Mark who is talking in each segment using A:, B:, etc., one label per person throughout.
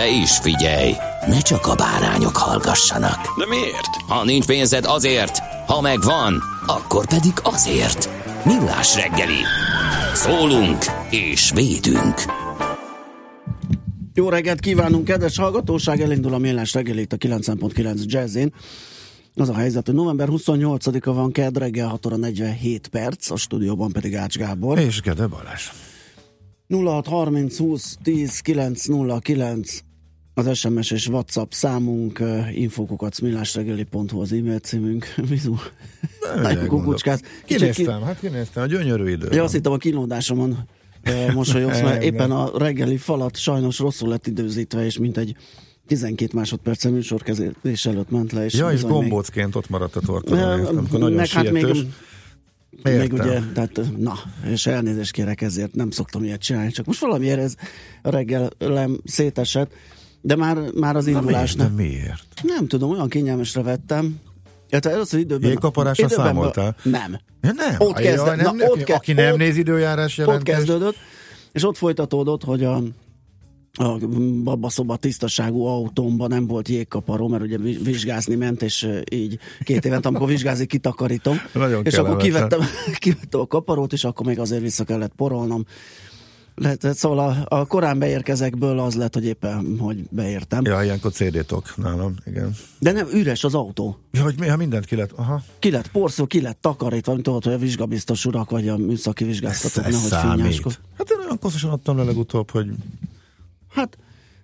A: De is figyelj, ne csak a bárányok hallgassanak.
B: De miért?
A: Ha nincs pénzed azért, ha megvan, akkor pedig azért. Millás reggeli. Szólunk és védünk.
C: Jó reggelt kívánunk, kedves hallgatóság! Elindul a Millás reggelét a 9.9 Jazzin. Az a helyzet, hogy november 28-a van kedd reggel 6 óra 47 perc, a stúdióban pedig Ács Gábor.
D: És Gede Balázs.
C: 0630 20 10 909 az SMS és WhatsApp számunk, infokukacmillásregeli.hu az e-mail címünk. Mizu? Nagy kukucskát.
D: Kinéztem, hát kinéztem, a gyönyörű idő.
C: Ja, azt hittem a kínódásomon uh, mosolyogsz, mert éppen a reggeli falat sajnos rosszul lett időzítve, és mint egy 12 másodperc műsorkezés előtt ment le. És
D: Ja, és
C: bizony még-
D: gombócként ott maradt a amikor nagyon
C: hát még,
D: sietős.
C: még
D: Értem.
C: ugye, tehát na, és elnézést kérek ezért, nem szoktam ilyet csinálni, csak most valamiért ez a reggelem szétesett, de már, már az
D: Na
C: indulás
D: miért? De miért?
C: nem tudom, olyan kényelmesre vettem. Hát először időben...
D: Jégkaparásra számoltál?
C: Nem.
D: Ja, nem.
C: Ott kezdett-
D: jaj, nem,
C: na, ott ke-
D: aki nem
C: ott-
D: néz időjárás
C: Ott
D: jelentést.
C: kezdődött, és ott folytatódott, hogy a a babaszoba tisztaságú autómban nem volt jégkaparó, mert ugye vi- vizsgázni ment, és így két évet, amikor vizsgázik, kitakarítom.
D: Nagyon
C: és akkor kivettem, kivettem a kaparót, és akkor még azért vissza kellett porolnom. Lehet, szóval a, a korán beérkezekből az lett, hogy éppen, hogy beértem.
D: Ja, ilyenkor CD-tok nálam, igen.
C: De nem üres az autó.
D: Ja, hogy mi, ha mindent ki lett, aha.
C: Ki lett porszó, ki lett takarítva, mint tudod, hogy a vizsgabiztos urak, vagy a műszaki vizsgáztatók,
D: ez
C: nehogy
D: számít.
C: finnyáskod.
D: Hát én olyan koszosan adtam le legutóbb, hogy
C: Hát,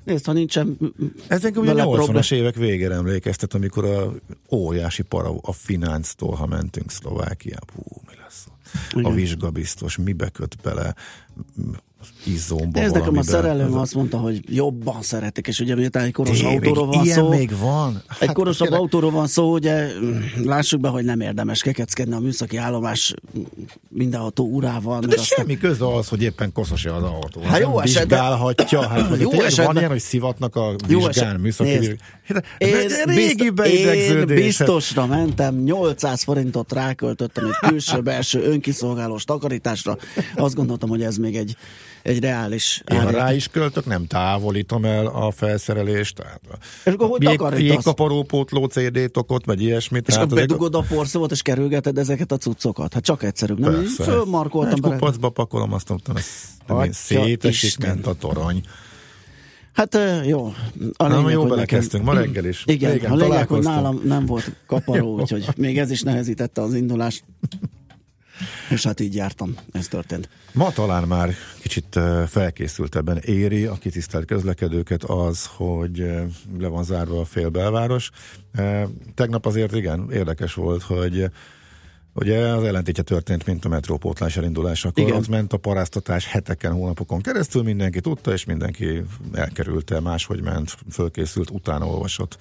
C: nézd, ha nincsen
D: ezek ugye
C: vele
D: 80-as
C: problém-
D: évek végére emlékeztet, amikor a óriási para a Finánctól, ha mentünk Szlovákiába, hú, mi lesz? A
C: Igen.
D: vizsgabiztos, mibe köt bele izzomba
C: Ez nekem a szerelőm azt mondta, hogy jobban szeretik, és ugye miután egy koros
D: Tényleg,
C: autóról van szó,
D: még van?
C: egy korosabb
D: tényleg-
C: autóról van szó, ugye lássuk be, hogy nem érdemes kekeckedni a műszaki állomás minden autó urával.
D: De
C: meg aztán-
D: semmi köze az, hogy éppen koszos az autó.
C: Hát jó esetben-
D: Vizsgálhatja. Hát,
C: Jó esetben-
D: van ilyen, hogy szivatnak a
C: Jó
D: vizsgán, műszaki. Hát,
C: Én,
D: régi
C: én biztosra mentem, 800 forintot ráköltöttem egy külső-belső önkiszolgálós takarításra. Azt gondoltam, hogy ez még egy, egy reális
D: Én ha rá is költök, nem távolítom el a felszerelést. Tehát
C: És akkor hogy
D: jég, jégkaparópótló CD-tokot, vagy ilyesmit.
C: És
D: tehát
C: akkor bedugod a porszívót, és kerülgeted ezeket a cuccokat. Hát csak egyszerűbb, nem?
D: Persze.
C: Fölmarkoltam
D: Egy
C: bele.
D: kupacba pakolom, azt mondtam, ez szétesik, ment a torony.
C: Hát jó. A
D: Na,
C: lényeg,
D: jó
C: hogy
D: belekezdtünk, ma reggel is.
C: Igen,
D: Régen
C: a lényeg, hogy nálam nem volt kaparó, úgyhogy még ez is nehezítette az indulást. És hát így jártam, ez történt.
D: Ma talán már kicsit felkészültebben éri a kitisztelt közlekedőket az, hogy le van zárva a fél belváros. Tegnap azért igen, érdekes volt, hogy Ugye az ellentétje történt, mint a metrópótlás elindulásakor.
C: Igen.
D: Az ment a paráztatás heteken, hónapokon keresztül, mindenki tudta, és mindenki elkerülte, máshogy ment, fölkészült, utána olvasott.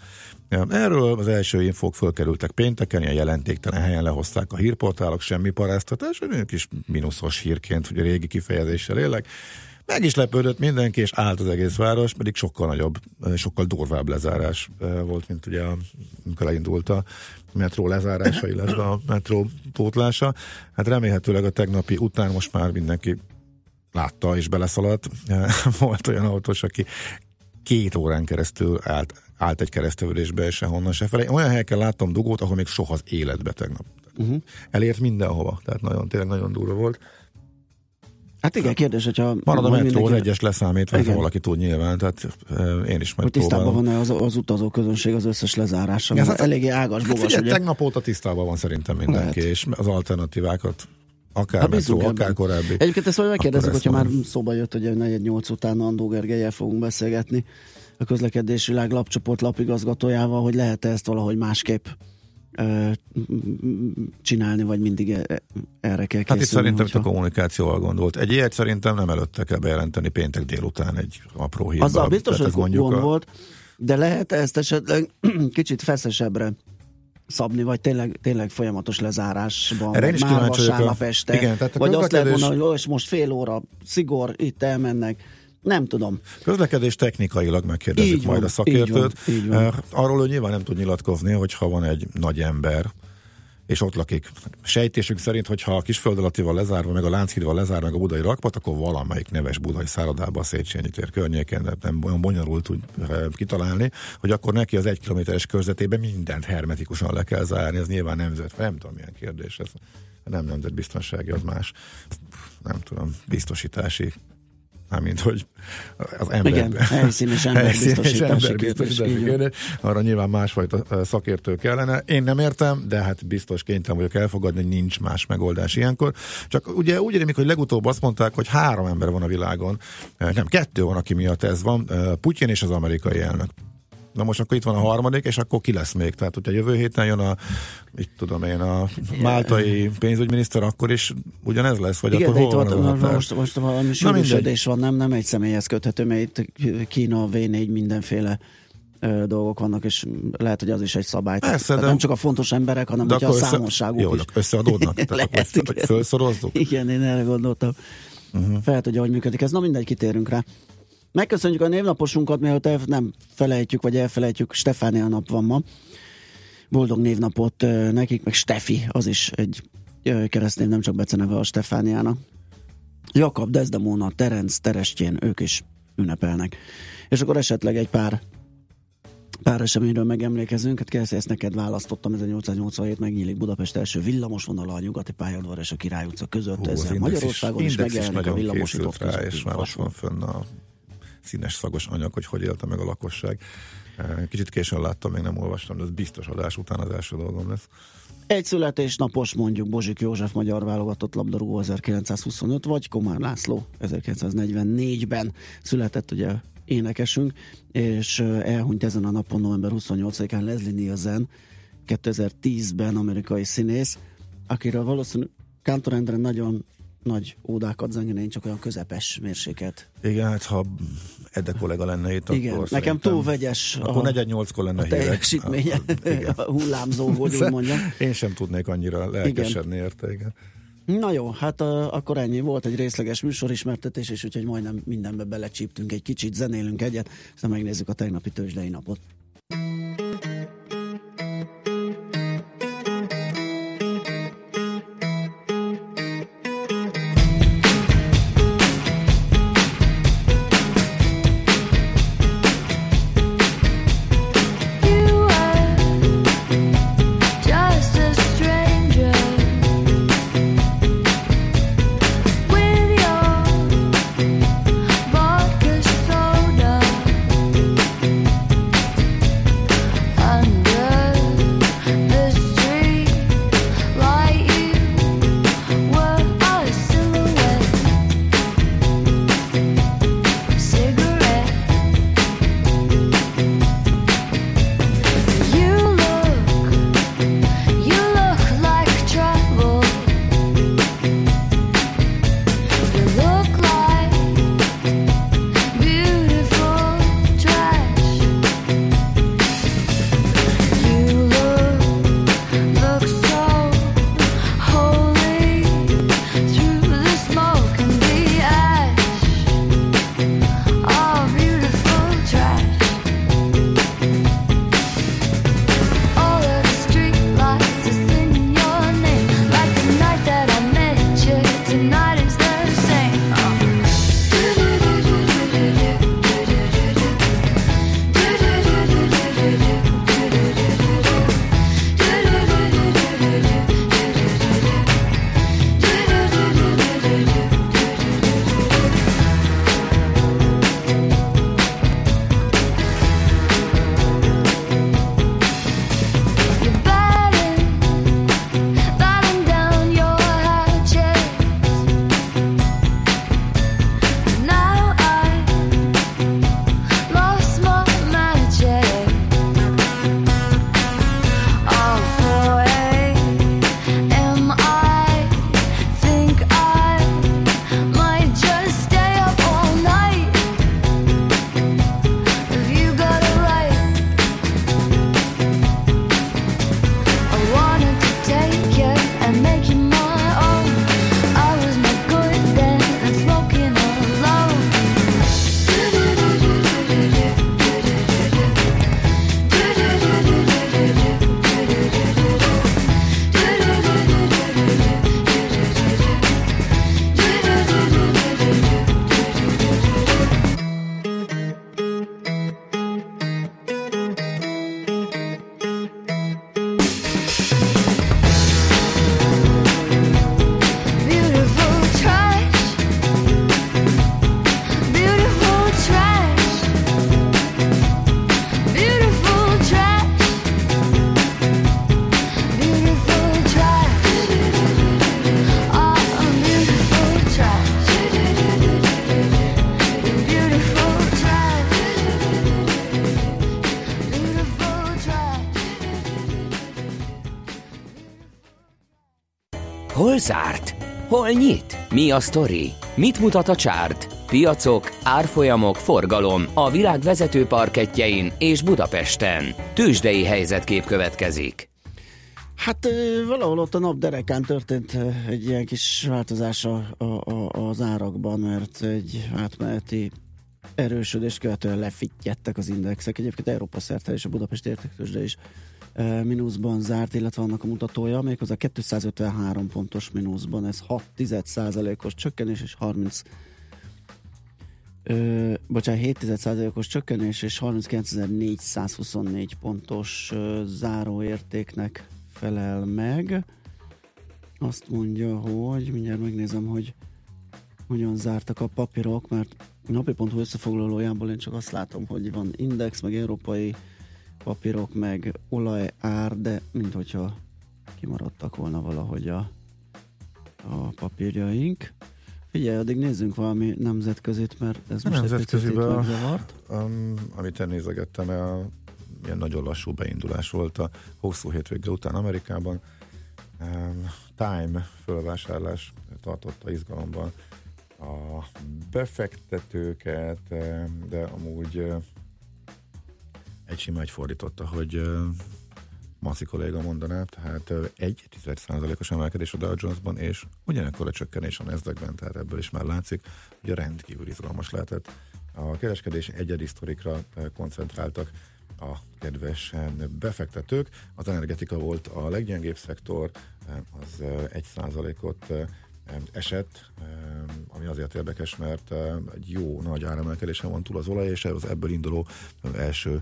D: Erről az első infók fölkerültek pénteken, ilyen jelentéktelen helyen lehozták a hírportálok, semmi paráztatás, egy kis mínuszos hírként, hogy a régi kifejezéssel élek. Meg is lepődött mindenki, és állt az egész város, pedig sokkal nagyobb, sokkal durvább lezárás eh, volt, mint ugye amikor elindult a metró lezárása, illetve a metró pótlása. Hát remélhetőleg a tegnapi után most már mindenki látta és beleszaladt. Eh, Volt olyan autós, aki két órán keresztül állt, állt egy keresztülésbe, és sehonnan se felé. Olyan helyeken láttam dugót, ahol még soha az életbe tegnap. Uh-huh. Elért mindenhova, tehát nagyon, tényleg nagyon durva volt.
C: Hát igen, kérdés, hogyha...
D: Marad a metró, egyes leszámítva, ha valaki tud nyilván, tehát eh, én is
C: Hogy tisztában van-e az, az utazó közönség az összes lezárással?
D: Ez hát-
C: eléggé ágas,
D: Hát
C: bogas, ugye?
D: tegnap óta tisztában van szerintem mindenki,
C: Lehet.
D: és az alternatívákat akár
C: Hát
D: metró,
C: bízunk ebben.
D: akár korábbi.
C: Egyébként ezt majd megkérdezzük, hogyha már
D: majd-
C: szóba jött, hogy a 4-8 után Andó Gergelyel fogunk beszélgetni a közlekedési világ lapcsoport lapigazgatójával, hogy lehet-e ezt valahogy másképp csinálni, vagy mindig e- erre kell
D: Hát
C: készülni.
D: itt szerintem itt a
C: hogyha-
D: kommunikációval gondolt. Egy ilyet szerintem nem előtte kell bejelenteni péntek délután egy apró hírban.
C: Azzal biztos, hogy
D: ez
C: gond
D: a-
C: volt, de lehet ezt esetleg kicsit feszesebbre szabni, vagy tényleg, tényleg folyamatos lezárásban,
D: Erre is
C: már
D: vagyok a-
C: vasárnap este,
D: Igen, tehát a
C: vagy azt lehet mondani, hogy "Ó, most fél óra, szigor, itt elmennek, nem tudom.
D: Közlekedés technikailag megkérdezzük
C: Így
D: majd
C: van,
D: a szakértőt.
C: így van, így van.
D: Eh, Arról ő nyilván nem tud nyilatkozni, hogyha van egy nagy ember, és ott lakik. Sejtésünk szerint, hogyha a Kisföld alatti van lezárva, meg a Lánchíd van lezárva, meg a budai rakpat, akkor valamelyik neves budai szállodában a Széchenyi tér környéken, de nem olyan bonyolult úgy eh, kitalálni, hogy akkor neki az egy kilométeres körzetében mindent hermetikusan le kell zárni. Ez nyilván nemzet, nem tudom milyen kérdés ez. Nem nemzetbiztonsági, az más. Nem tudom, biztosítási Mármint, hogy az ember...
C: Igen, helyszínes
D: helyszínes
C: így van.
D: kérdés. Arra nyilván másfajta szakértő kellene. Én nem értem, de hát biztos kénytelen vagyok elfogadni, hogy nincs más megoldás ilyenkor. Csak ugye úgy rémik, hogy legutóbb azt mondták, hogy három ember van a világon. Nem, kettő van, aki miatt ez van. Putyin és az amerikai elnök. Na most akkor itt van a harmadik, és akkor ki lesz még? Tehát, hogyha jövő héten jön a, itt tudom én, a máltai pénzügyminiszter, akkor is ugyanez lesz? Vagy
C: Igen,
D: akkor
C: de itt
D: van a
C: most, most, valami sűrűsödés van, nem, nem egy személyhez köthető, mert itt Kína, V4, mindenféle ö, dolgok vannak, és lehet, hogy az is egy szabály.
D: Persze,
C: Tehát
D: de-
C: nem csak a fontos emberek, hanem hogyha a
D: össze-
C: számosságuk
D: Jó,
C: is.
D: de összeadódnak? Tehát
C: Lehet,
D: akkor, hogy fölszorozzuk?
C: Igen, én erre gondoltam. Uh-huh. Fel tudja, hogy működik. Ez na mindegy, kitérünk rá. Megköszönjük a névnaposunkat, mielőtt el, nem felejtjük, vagy elfelejtjük, Stefánia nap van ma. Boldog névnapot nekik, meg Stefi, az is egy keresztnév, nem csak beceneve a Stefániának. Jakab, Desdemona, Terenc, Terestjén, ők is ünnepelnek. És akkor esetleg egy pár pár eseményről megemlékezünk, hát Kelsey, ezt neked választottam, 1887 megnyílik Budapest első villamosvonala a nyugati pályaudvar és a Király utca között,
D: Hú, Index
C: Magyarországon is,
D: Index
C: megjelenik a villamosított
D: rá, és már
C: vasút.
D: van fönn a színes szagos anyag, hogy hogy élte meg a lakosság. Eh, Kicsit későn láttam, még nem olvastam, de ez biztos adás után az első dolgom lesz.
C: Egy születésnapos mondjuk Bozsik József magyar válogatott labdarúgó 1925, vagy Komár László 1944-ben született ugye énekesünk, és ö, elhunyt ezen a napon november 28-án Leslie Nielsen, 2010-ben amerikai színész, akiről valószínűleg Kántor Endre nagyon nagy ódákat zengene, én csak olyan közepes mérséket.
D: Igen, hát ha Edde kollega lenne itt,
C: Igen,
D: akkor
C: nekem túl vegyes
D: Akkor
C: a,
D: 48-kor lenne
C: a teljesítménye,
D: Igen.
C: a hullámzó, hogy úgy mondjam.
D: Én sem tudnék annyira lelkesedni érte, igen.
C: Na jó, hát uh, akkor ennyi volt egy részleges műsorismertetés, és úgyhogy majdnem mindenbe belecsíptünk egy kicsit, zenélünk egyet, aztán megnézzük a tegnapi tőzsdei napot.
A: Hol nyit? Mi a sztori? Mit mutat a csárt? Piacok, árfolyamok, forgalom a világ vezető parketjein és Budapesten. Tősdei helyzetkép következik.
C: Hát valahol ott a nap derekán történt egy ilyen kis változás a, a, a, az árakban, mert egy átmeneti erősödést követően lefittyettek az indexek. Egyébként Európa szerte és a Budapest értéktősde is mínuszban zárt, illetve annak a mutatója, méghozzá 253 pontos mínuszban, ez 6 os csökkenés és 30 Ö, bocsánat, 7 os csökkenés és 39.424 pontos ö, záróértéknek felel meg. Azt mondja, hogy mindjárt megnézem, hogy hogyan zártak a papírok, mert a napi.hu összefoglalójából én csak azt látom, hogy van index, meg európai papírok, meg olajár, de mint hogyha kimaradtak volna valahogy a, a papírjaink. Figyelj, addig nézzünk valami nemzetközit, mert ez most egy picit.
D: Um, amit én nézegettem, a, ilyen nagyon lassú beindulás volt a hosszú hétvége után Amerikában. Um, Time fölvásárlás tartotta izgalomban a befektetőket, um, de amúgy egy sima egy fordította, hogy Maszi kolléga mondaná, tehát egy 10%-os emelkedés a Dow Jonesban, és ugyanekkor a csökkenés a Nasdaqben, tehát ebből is már látszik, hogy rendkívül izgalmas lehetett. A kereskedés egyedi sztorikra koncentráltak a kedves eh, befektetők. Az energetika volt a leggyengébb szektor, az eh, egy százalékot eh, esett, ami azért érdekes, mert egy jó nagy áremelkedésen van túl az olaj, és az ebből induló első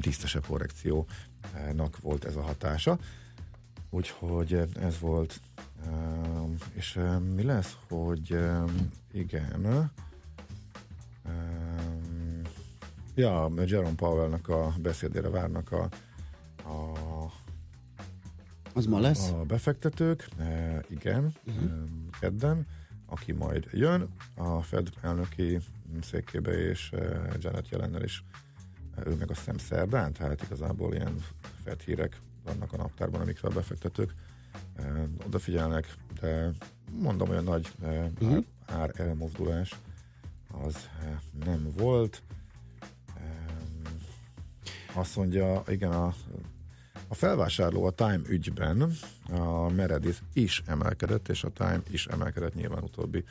D: tisztesebb korrekciónak volt ez a hatása. Úgyhogy ez volt. Um, és um, mi lesz, hogy um, igen, ja, Jerome Powell-nak a beszédére várnak a, a,
C: Az ma lesz?
D: a befektetők, e, igen, uh-huh. kedden, aki majd jön a Fed elnöki székébe, és e, Janet Jelennel is ő meg azt hiszem szerdán, tehát igazából ilyen Fed hírek vannak a naptárban, amikre a befektetők e, odafigyelnek, de mondom, olyan nagy
C: Mhm.
D: ár, elmozdulás az e, nem volt. Azt mondja, igen, a, a felvásárló a Time ügyben, a Meredith is emelkedett, és a Time is emelkedett nyilván utóbbi eh,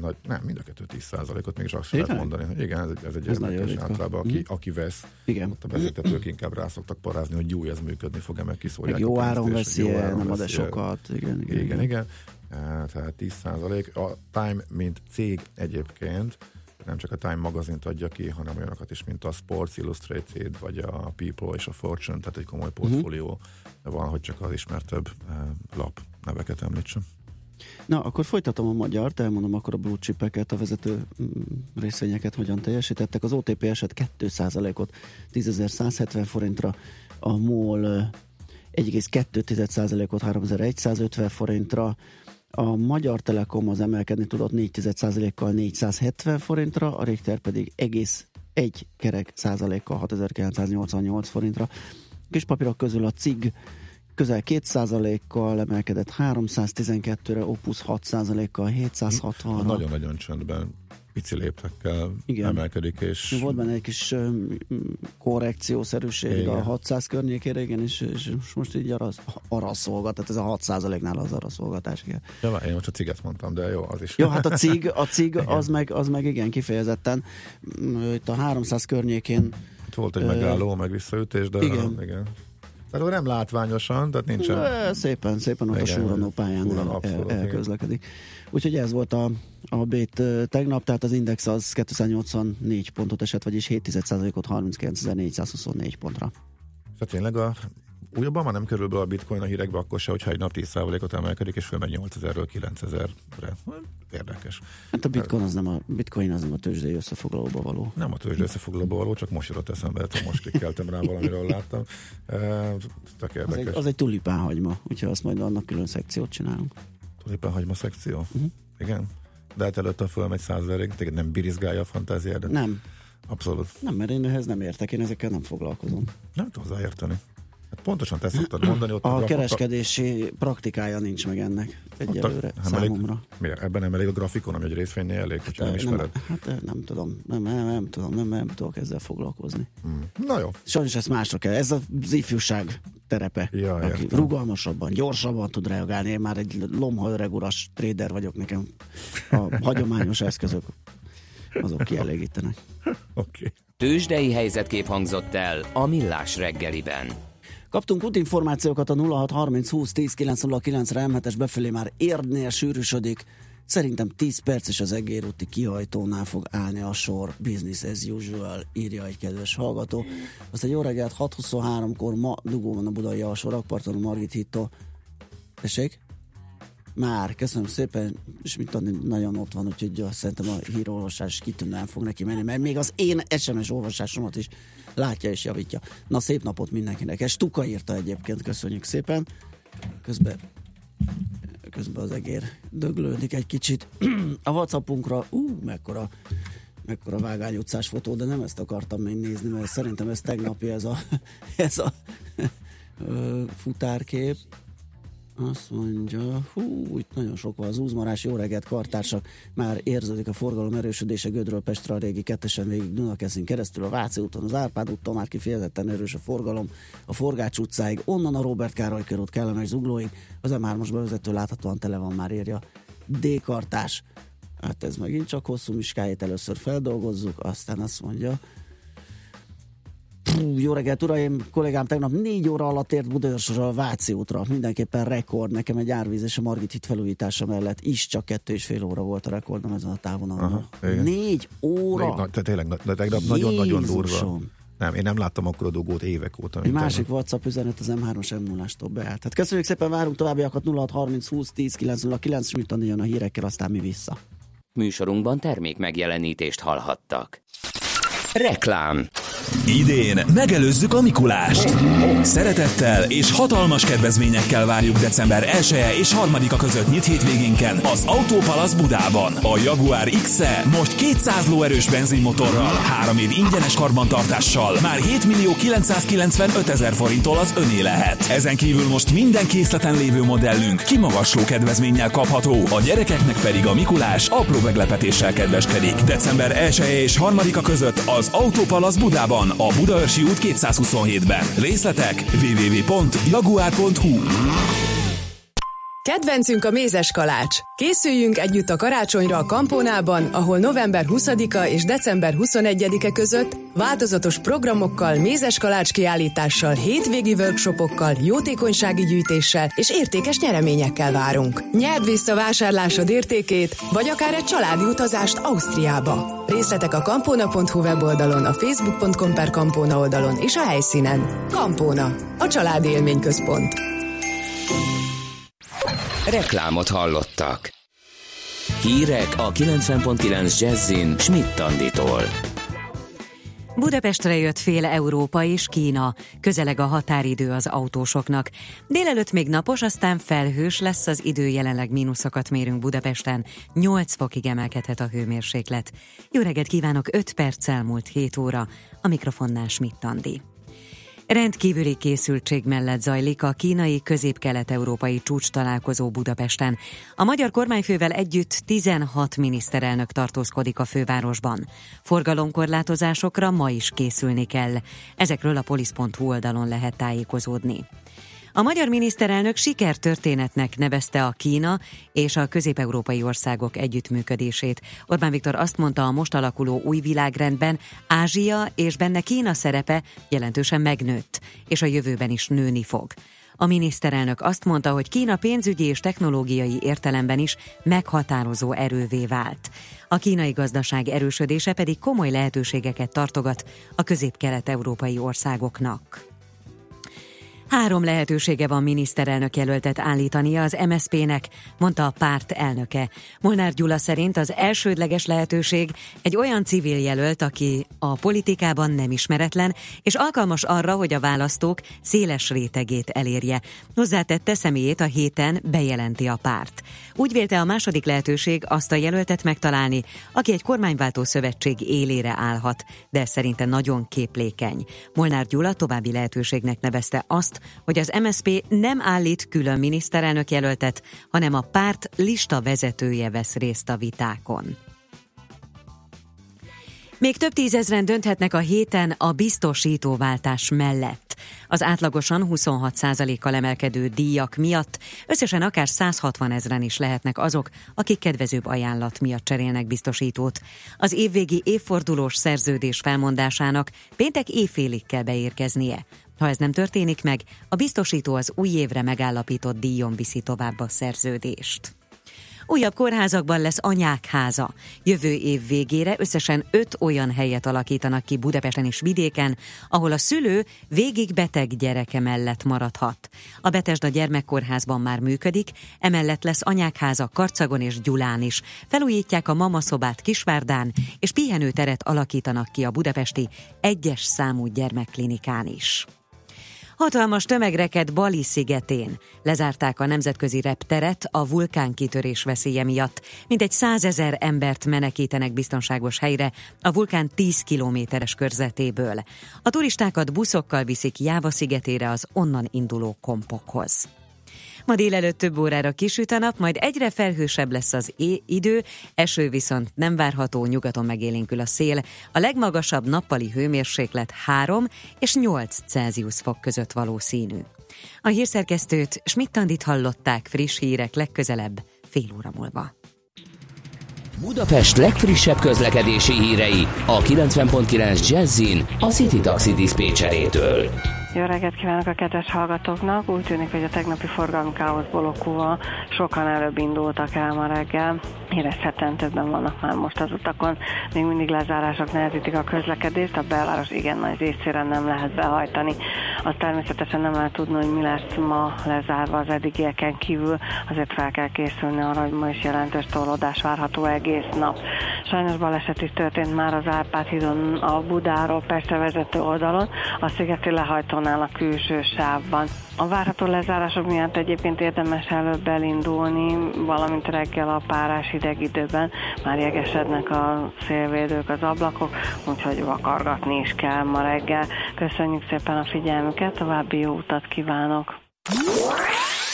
D: nagy, nem, mind a kettő 10%-ot, mégis azt lehet mondani, hogy igen, ez egy, ez egy
C: Ez
D: érdekes általában, aki,
C: Mhm.
D: aki vesz,
C: Igen.
D: ott a vezetők inkább rá szoktak parázni, hogy jó, ez működni fog-e, meg kiszólják.
C: Meg jó áron veszi
D: jó
C: el,
D: áron
C: nem ad sokat. Igen, igen.
D: Igen, igen. Eh, Tehát 10% A Time, mint cég egyébként, nem csak a Time magazint adja ki, hanem olyanokat is, mint a Sports Illustrated, vagy a People és a Fortune, tehát egy komoly portfólió van, hogy csak az ismertebb lap neveket említsem.
C: Na, akkor folytatom a magyart, elmondom akkor a blue chipeket, a vezető mm, részvényeket hogyan teljesítettek. Az OTP eset 2%-ot 10.170 forintra, a MOL ö, 1,2%-ot 3150 forintra, a Magyar Telekom az emelkedni tudott 4,1%-kal 470 forintra, a Richter pedig egész egy kerek százalékkal 6988 forintra. Kis papírok közül a CIG közel 2%-kal emelkedett 312-re, Opus 6%-kal 760 ra
D: Nagyon-nagyon csöndben, pici léptekkel
C: Igen.
D: emelkedik, és
C: Volt benne egy kis öm, korrekciószerűség
D: Igen.
C: a 600 környékére, igen, és, és most így arra, arra szolgat, tehát ez a 6%-nál az arra szolgatás, igen.
D: ja, várj, én most a ciget mondtam, de jó, az is.
C: Jó, hát a cig, a cig az, meg, az meg igen, kifejezetten itt a 300 környékén
D: Itt volt egy
C: Ö,
D: megálló, meg visszaütés, de
C: igen.
D: igen. Tehát nem látványosan, tehát nincsen.
C: Ö, szépen, szépen ott a
D: Igen,
C: súranó pályán el,
D: abszolút,
C: el, elközlekedik. Úgyhogy ez volt a, a bét tegnap, tehát az index az 284 pontot esett, vagyis 7%-ot 39.424 pontra.
D: Tehát tényleg a újabban már nem kerül be a bitcoin a hírekbe, akkor se, hogyha egy nap 10%-ot emelkedik, és fölmegy 8000-ről 9000-re. Érdekes.
C: Hát a bitcoin az nem a, bitcoin az nem a tőzsdei összefoglalóba való.
D: Nem a tőzsde összefoglalóba való, csak most jutott eszembe, hát most klikkeltem rá valamiről láttam. E, tök
C: Az egy,
D: érdekes.
C: az egy tulipánhagyma, úgyhogy azt majd annak külön szekciót csinálunk.
D: Tulipen hagyma szekció? Uh-huh. Igen. De hát előtte fölmegy 100 ezerig, téged nem birizgálja a fantáziádat?
C: Nem,
D: Abszolút.
C: nem, mert én ehhez nem értek, én ezekkel nem foglalkozom.
D: Nem tudom hozzáérteni. Pontosan te szoktad mondani, ott
C: A
D: grafika-
C: kereskedési praktikája nincs meg ennek
D: ott a-
C: egyelőre
D: nem elég-
C: számomra.
D: Miért? Ebben nem elég a grafikon, ami egy részvénynél elég, hogyha nem ismered.
C: nem, hát eh, nem tudom, nem, nem, nem tudom, nem, nem tudok ezzel foglalkozni.
D: Na jó,
C: Sajnos ezt másra kell. Ez az ifjúság terepe,
D: Ja,
C: aki
D: értem.
C: rugalmasabban, gyorsabban tud reagálni. Én már egy lomha öreg uras trader vagyok nekem. A hagyományos eszközök azok kielégítenek.
D: oké. Okay.
A: Tőzsdei helyzetkép hangzott el a Millás reggeliben.
C: Kaptunk útinformációkat a 0630 20 10 909-re M7-es befelé már érdnél sűrűsödik. Szerintem 10 perc és az egérúti kihajtónál fog állni a sor. Business as usual, írja egy kedves hallgató. Azt egy jó reggelt 6.23-kor ma dugó van a budai alsó rakparton a Margit hittól. Tessék? Már, köszönöm szépen, és mit tudni, nagyon ott van, úgyhogy szerintem a hírolvasás kitűnően fog neki menni, mert még az én SMS olvasásomat is látja és javítja. Na, szép napot mindenkinek. Ez Stuka írta egyébként, köszönjük szépen. Közben közben az egér döglődik egy kicsit. A Whatsappunkra, ú, mekkora, mekkora Vágány utcás fotó, de nem ezt akartam még nézni, mert szerintem ez tegnapi ez a, ez a futárkép. Azt mondja, hú, itt nagyon sok van az úzmarás, jó reggelt, kartársak, már érződik a forgalom erősödése Gödről Pestre a régi kettesen végig Dunakeszin keresztül, a Váci úton, az Árpád úton már kifejezetten erős a forgalom, a Forgács utcáig, onnan a Robert Károly körút kellemes zuglóig, az M3-as bevezető láthatóan tele van már írja D-kartás. Hát ez megint csak hosszú miskáját először feldolgozzuk, aztán azt mondja, Jó reggelt, uraim! Kollégám tegnap négy óra alatt ért Budaörsről a Váci útra. Mindenképpen rekord. Nekem egy árvíz és a Margit híd felújítása mellett is csak kettő és fél óra volt a rekordom ezen a távonalon.
D: Aha.
C: Négy óra!
D: Még, na, te tényleg, na- de tegnap nagyon-nagyon durva. Nem, én nem láttam akkor a dugót évek óta.
C: Egy másik. WhatsApp üzenet az M3-as m 0 tól beállt. Tehát köszönjük szépen, várunk továbbiakat 0630 20 10 909, és jön a hírekkel, aztán mi vissza.
A: Műsorunkban termék megjelenítést hallhattak. Reklám
B: Idén megelőzzük a Mikulást. Szeretettel és hatalmas kedvezményekkel várjuk december 1 -e és 3-a között nyit hétvégénken az Autópalasz Budában. A Jaguar X-e most 200 lóerős benzinmotorral, 3 év ingyenes karbantartással, már 7 millió 995 ezer forinttól az öné lehet. Ezen kívül most minden készleten lévő modellünk kimagasló kedvezménnyel kapható, a gyerekeknek pedig a Mikulás apró meglepetéssel kedveskedik. December 1 -e és 3-a között az Autópalasz Budában, a Budaörsi út 227-ben. Részletek www.jaguar.hu
E: Kedvencünk a mézes kalács. Készüljünk együtt a karácsonyra a Kampónában, ahol november 20-a és december 21-e között változatos programokkal, mézes kalács kiállítással, hétvégi workshopokkal, jótékonysági gyűjtéssel és értékes nyereményekkel várunk. Nyerd vissza vásárlásod értékét, vagy akár egy családi utazást Ausztriába. Részletek a kampóna.hu weboldalon, a facebook.com per kampóna oldalon és a helyszínen. Kampóna, a családi élményközpont.
A: Reklámot hallottak. Hírek a 90.9 Jazzin Schmidt Tanditól.
F: Budapestre jött fél Európa és Kína. Közeleg a határidő az autósoknak. Délelőtt még napos, aztán felhős lesz az idő, jelenleg mínuszokat mérünk Budapesten. 8 fokig emelkedhet a hőmérséklet. Jó reggelt kívánok, 5 perc elmúlt 7 óra. A mikrofonnál Schmidt Andi. Rendkívüli készültség mellett zajlik a kínai közép-kelet-európai csúcs találkozó Budapesten. A magyar kormányfővel együtt 16 miniszterelnök tartózkodik a fővárosban. Forgalomkorlátozásokra ma is készülni kell. Ezekről a polisz.hu oldalon lehet tájékozódni. A magyar miniszterelnök sikertörténetnek nevezte a Kína és a közép-európai országok együttműködését. Orbán Viktor azt mondta, a most alakuló új világrendben Ázsia és benne Kína szerepe jelentősen megnőtt, és a jövőben is nőni fog. A miniszterelnök azt mondta, hogy Kína pénzügyi és technológiai értelemben is meghatározó erővé vált. A kínai gazdaság erősödése pedig komoly lehetőségeket tartogat a közép-kelet-európai országoknak. Három lehetősége van miniszterelnök jelöltet állítania az MSZP-nek, mondta a párt elnöke. Molnár Gyula szerint az elsődleges lehetőség egy olyan civil jelölt, aki a politikában nem ismeretlen, és alkalmas arra, hogy a választók széles rétegét elérje. Hozzátette személyét a héten bejelenti a párt. Úgy vélte a második lehetőség azt a jelöltet megtalálni, aki egy kormányváltó szövetség élére állhat, de szerinte nagyon képlékeny. Molnár Gyula további lehetőségnek nevezte azt, hogy az MSP nem állít külön miniszterelnök jelöltet, hanem a párt lista vezetője vesz részt a vitákon. Még több tízezren dönthetnek a héten a biztosítóváltás mellett. Az átlagosan 26%-kal emelkedő díjak miatt összesen akár 160 ezren is lehetnek azok, akik kedvezőbb ajánlat miatt cserélnek biztosítót. Az évvégi évfordulós szerződés felmondásának péntek éjfélig kell beérkeznie. Ha ez nem történik meg, a biztosító az új évre megállapított díjon viszi tovább a szerződést. Újabb kórházakban lesz anyák háza. Jövő év végére összesen öt olyan helyet alakítanak ki Budapesten és vidéken, ahol a szülő végig beteg gyereke mellett maradhat. A Betesda gyermekkórházban már működik, emellett lesz anyákháza Karcagon és Gyulán is. Felújítják a mamaszobát Kisvárdán, és pihenőteret alakítanak ki a budapesti egyes számú gyermekklinikán is. Hatalmas tömegreked Bali szigetén. Lezárták a nemzetközi repteret a vulkánkitörés veszélye miatt. Mintegy százezer embert menekítenek biztonságos helyre a vulkán 10 kilométeres körzetéből. A turistákat buszokkal viszik Jáva szigetére az onnan induló kompokhoz. Ma délelőtt több órára kisüt a nap, majd egyre felhősebb lesz az é- idő, eső viszont nem várható, nyugaton megélénkül a szél. A legmagasabb nappali hőmérséklet 3 és 8 Celsius fok között valószínű. A hírszerkesztőt Schmidt-Tandit hallották friss hírek legközelebb, fél óra múlva.
A: Budapest legfrissebb közlekedési hírei a 90.9 Jazzin a City Taxi Dispécsejétől.
G: Jó reggelt kívánok a kedves hallgatóknak! Úgy tűnik, hogy a tegnapi forgalmi káoszból okulva sokan előbb indultak el ma reggel. Érezhetően többen vannak már most az utakon. Még mindig lezárások nehezítik a közlekedést, a belváros igen nagy részére nem lehet behajtani. Azt természetesen nem lehet tudni, hogy mi lesz ma lezárva az eddigieken kívül. Azért fel kell készülni arra, hogy ma is jelentős tolódás várható egész nap. Sajnos baleset is történt már az Árpád hídon a Budáról Pestre vezető oldalon, a szigeti lehajtónál a külső sávban. A várható lezárások miatt egyébként érdemes előbb elindulni, valamint reggel a párás hideg időben már jegesednek a szélvédők, az ablakok, úgyhogy vakargatni is kell ma reggel. Köszönjük szépen a figyelmüket, további jó utat kívánok!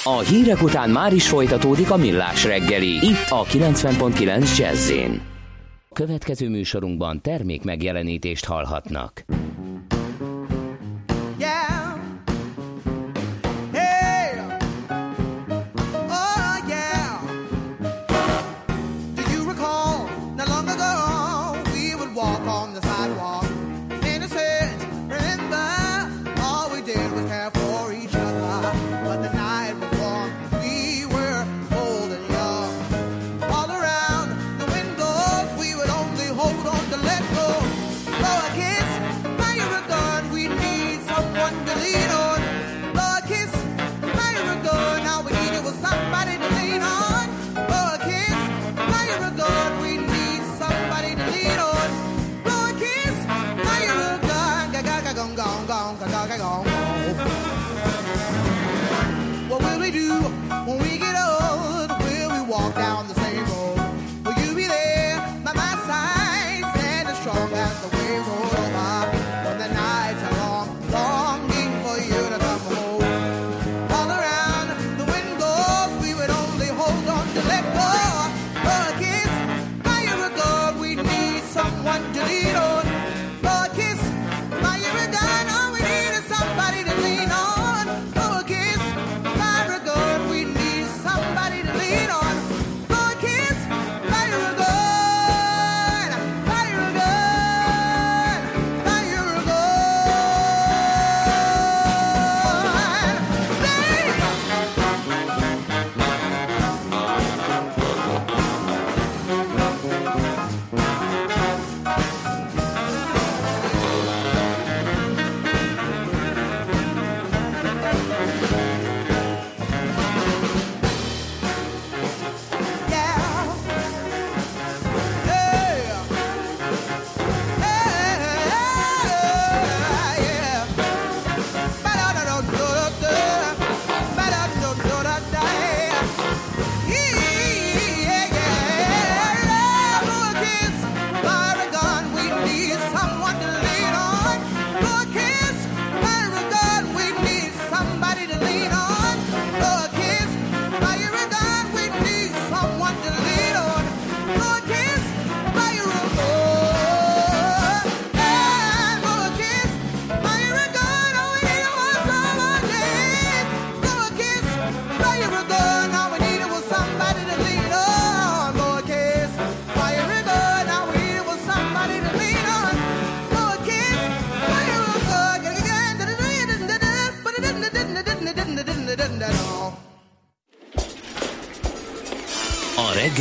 A: A hírek után már is folytatódik a millás reggeli, itt a 90.9 Jazzin. Következő műsorunkban termék megjelenítést hallhatnak.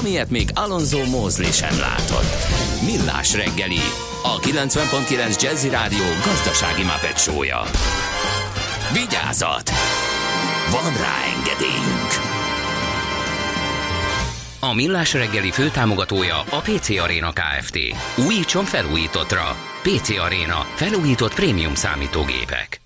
A: amilyet még Alonso Mózli sem látott. Millás reggeli, a 90.9 Jazzy Rádió gazdasági mapetsója. Vigyázat! Van rá engedélyünk! A Millás reggeli főtámogatója a PC Arena Kft. Újítson felújítottra. PC Arena. Felújított prémium számítógépek.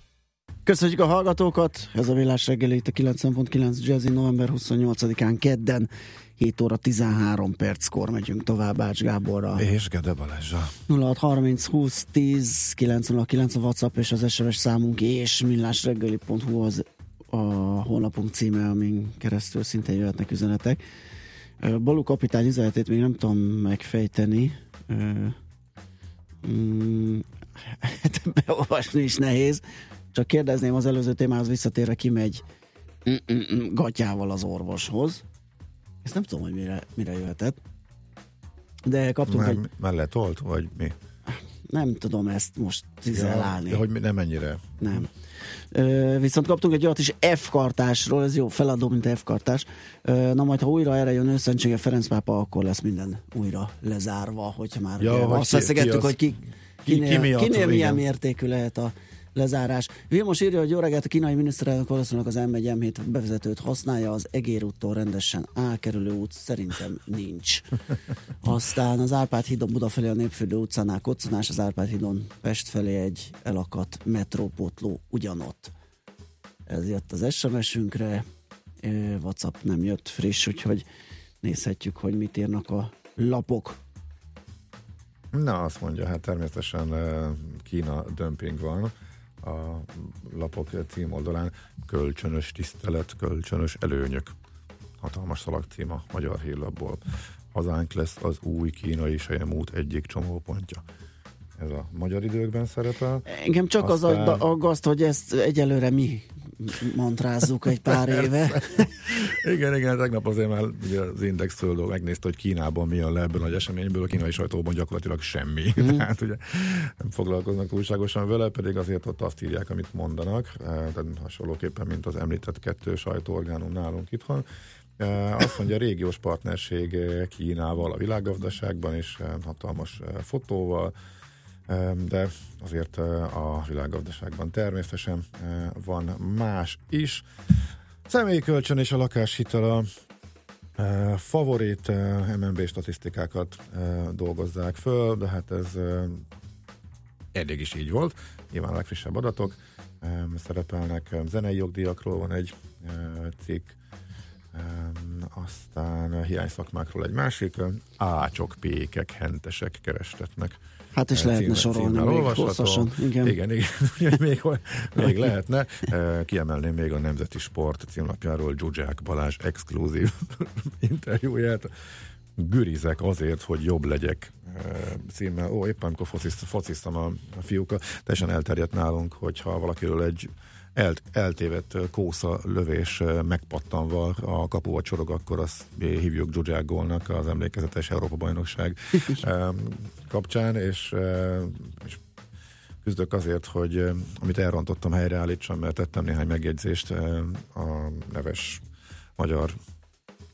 C: Köszönjük a hallgatókat, ez a Villás reggeli itt a 9.9 Jazzy november 28-án kedden 7 óra 13 perckor megyünk tovább Ács Gáborra.
D: És Gede Balázsa.
C: 0630 20 10 909 a WhatsApp és az SMS számunk és millásreggeli.hu az a honlapunk címe, amin keresztül szintén jöhetnek üzenetek. Balú kapitány üzenetét még nem tudom megfejteni. Mm, hát beolvasni is nehéz. Csak kérdezném az előző témához visszatérve, kimegy gatyával az orvoshoz. Ezt nem tudom, hogy mire, mire jöhetett. De kaptunk
D: Már,
C: egy...
D: már letolt, vagy mi?
C: Nem tudom ezt most cizellálni.
D: Ja, hogy mi- nem ennyire.
C: Nem. Ö, viszont kaptunk egy olyat is F-kartásról, ez jó feladó, mint F-kartás. Ö, na majd, ha újra erre jön őszentsége Ferenc pápa, akkor lesz minden újra lezárva, hogyha már
D: Ja, hogy
C: azt
D: ki-
C: veszegettük,
D: ki az-
C: hogy ki,
D: ki-
C: kinél,
D: ki miatt,
C: kinél milyen
D: igen.
C: mértékű lehet a lezárás. Vilmos írja, hogy jó reggelt, a kínai miniszterelnök valószínűleg az M1 M7 bevezetőt használja, az Egér úttól rendesen elkerülő út szerintem nincs. Aztán az Árpád hídon Buda felé a Népfürdő utcánál koccanás, az Árpád hídon Pest felé egy elakadt metrópotló ugyanott. Ez jött az SMS-ünkre, WhatsApp nem jött friss, úgyhogy nézhetjük, hogy mit írnak a lapok.
D: Na, azt mondja, hát természetesen Kína dömping van a lapok címoldalán. Kölcsönös tisztelet, kölcsönös előnyök. Hatalmas szalagcím a Magyar Hírlapból. Hazánk lesz az új kínai sejemút egyik csomópontja. Ez a magyar időkben szerepel.
C: Engem csak az
D: Aztán-
C: agg- aggaszt, hogy ezt egyelőre mi mantrázzuk egy pár éve.
D: Igen, igen, tegnap azért már ugye az Index földől megnézte, hogy Kínában mi jön le ebből a nagy eseményből, a kínai sajtóban gyakorlatilag semmi. Mm. Tehát ugye nem foglalkoznak túlságosan vele, pedig azért ott azt írják, amit mondanak, eh, tehát hasonlóképpen, mint az említett kettő sajtóorgánum nálunk itthon. Eh, Azt mondja, régiós partnerség eh, Kínával a világgazdaságban is, hatalmas fotóval, de azért a világgazdaságban természetesen van más is. Személyi kölcsön és a lakáshitel a favorit MNB statisztikákat dolgozzák föl, de hát ez eddig is így volt. Nyilván a legfrissebb adatok szerepelnek. Zenei jogdíjakról van egy cikk, aztán hiány szakmákról egy másik, ácsok, pékek, hentesek kerestetnek.
C: Hát is
D: E,
C: lehetne sorolni még
D: olvasható.
C: hosszasan. Igen.
D: Igen, igen. még, még lehetne. E, Kiemelném még a Nemzeti Sport címlapjáról Zsuzsák Balázs exkluzív interjúját. Gürizek azért, hogy jobb legyek e, címmel. Ó, éppen amikor focizt, fociztam a, a fiúkkal, teljesen elterjedt nálunk, hogyha valakiről egy el, eltévedt kósza lövés megpattanva a kapuba csorog, akkor azt hívjuk Zsuzsák gólnak az emlékezetes Európa-bajnokság kapcsán, és, és küzdök azért, hogy amit elrontottam helyreállítsam, mert tettem néhány megjegyzést a neves magyar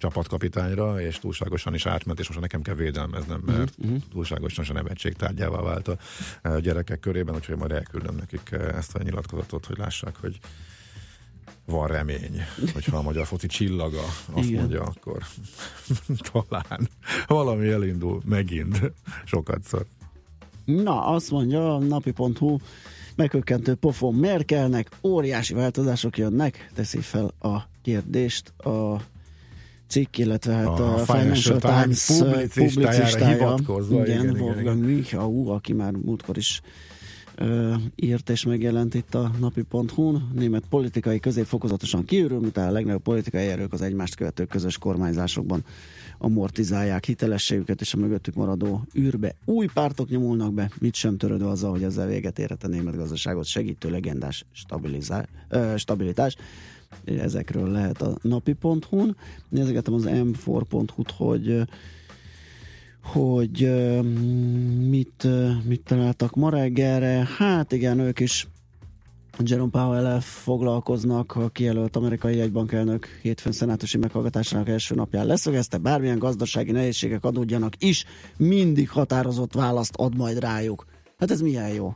D: csapatkapitányra, és túlságosan is átment, és most nekem kell védelmeznem, mert
C: Mhm,
D: túlságosan a nevetség tárgyává vált a gyerekek körében, úgyhogy majd elküldöm nekik eh, ezt a nyilatkozatot, hogy lássák, hogy van remény, hogyha a magyar foci csillaga azt
C: Igen.
D: mondja, akkor talán valami elindul megint sokatszor.
C: Na, azt mondja a napi.hu megkökkentő pofon Merkelnek, óriási változások jönnek, teszi fel a kérdést a cikk, illetve hát a,
D: A
C: Financial
D: Financial
C: Times
D: publicistájára
C: publicistája,
D: hivatkozva,
C: igen,
D: igen,
C: Wolfgang Michau, aki már múltkor is ö, írt és megjelent itt a napi.hu-n. Német politikai közép fokozatosan kiürül, miután a legnagyobb politikai erők az egymást követő közös kormányzásokban amortizálják hitelességüket, és a mögöttük maradó űrbe új pártok nyomulnak be, mit sem törődve azzal, hogy ezzel véget érhet a német gazdaságot segítő legendás stabilizá- ö, stabilitás. Ezekről lehet a napi.hu-n. Nézegetem az m4.hu-t, hogy hogy mit, mit találtak ma reggelre. Hát igen, ők is Jerome powell foglalkoznak, a kijelölt amerikai jegybankelnök hétfőn szenátusi meghallgatásának első napján leszögezte, bármilyen gazdasági nehézségek adódjanak is, mindig határozott választ ad majd rájuk. Hát ez milyen jó.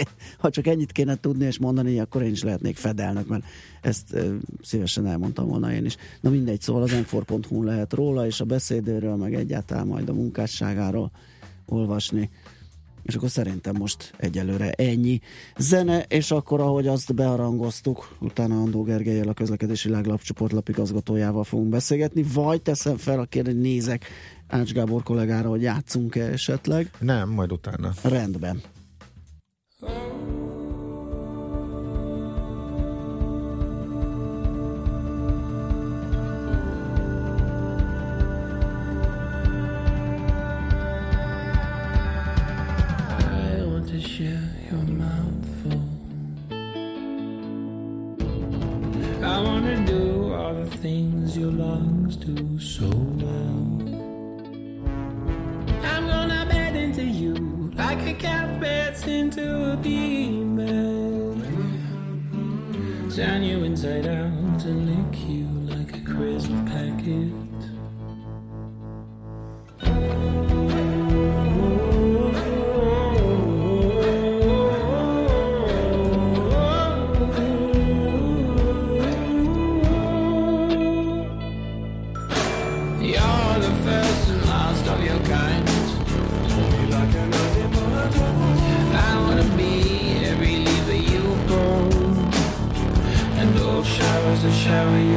C: ha csak ennyit kéne tudni és mondani, akkor én is lehetnék fedelnök, mert ezt ö, szívesen elmondtam volna én is. Na mindegy, szóval az m lehet róla, és a beszédéről, meg egyáltalán majd a munkásságáról olvasni. És akkor szerintem most egyelőre ennyi. Zene, és akkor ahogy azt bearangoztuk, utána Andó Gergelyel a közlekedési világlapcsoport lapigazgatójával fogunk beszélgetni, vagy teszem fel a kérdést, nézek Ács Gábor kollégára, hogy játszunk-e esetleg.
D: Nem, majd utána.
C: Rendben.
H: Lungs do so well. I'm gonna bed into you like a cat beds into a female. Turn you inside out and lick you like a crisp packet. carry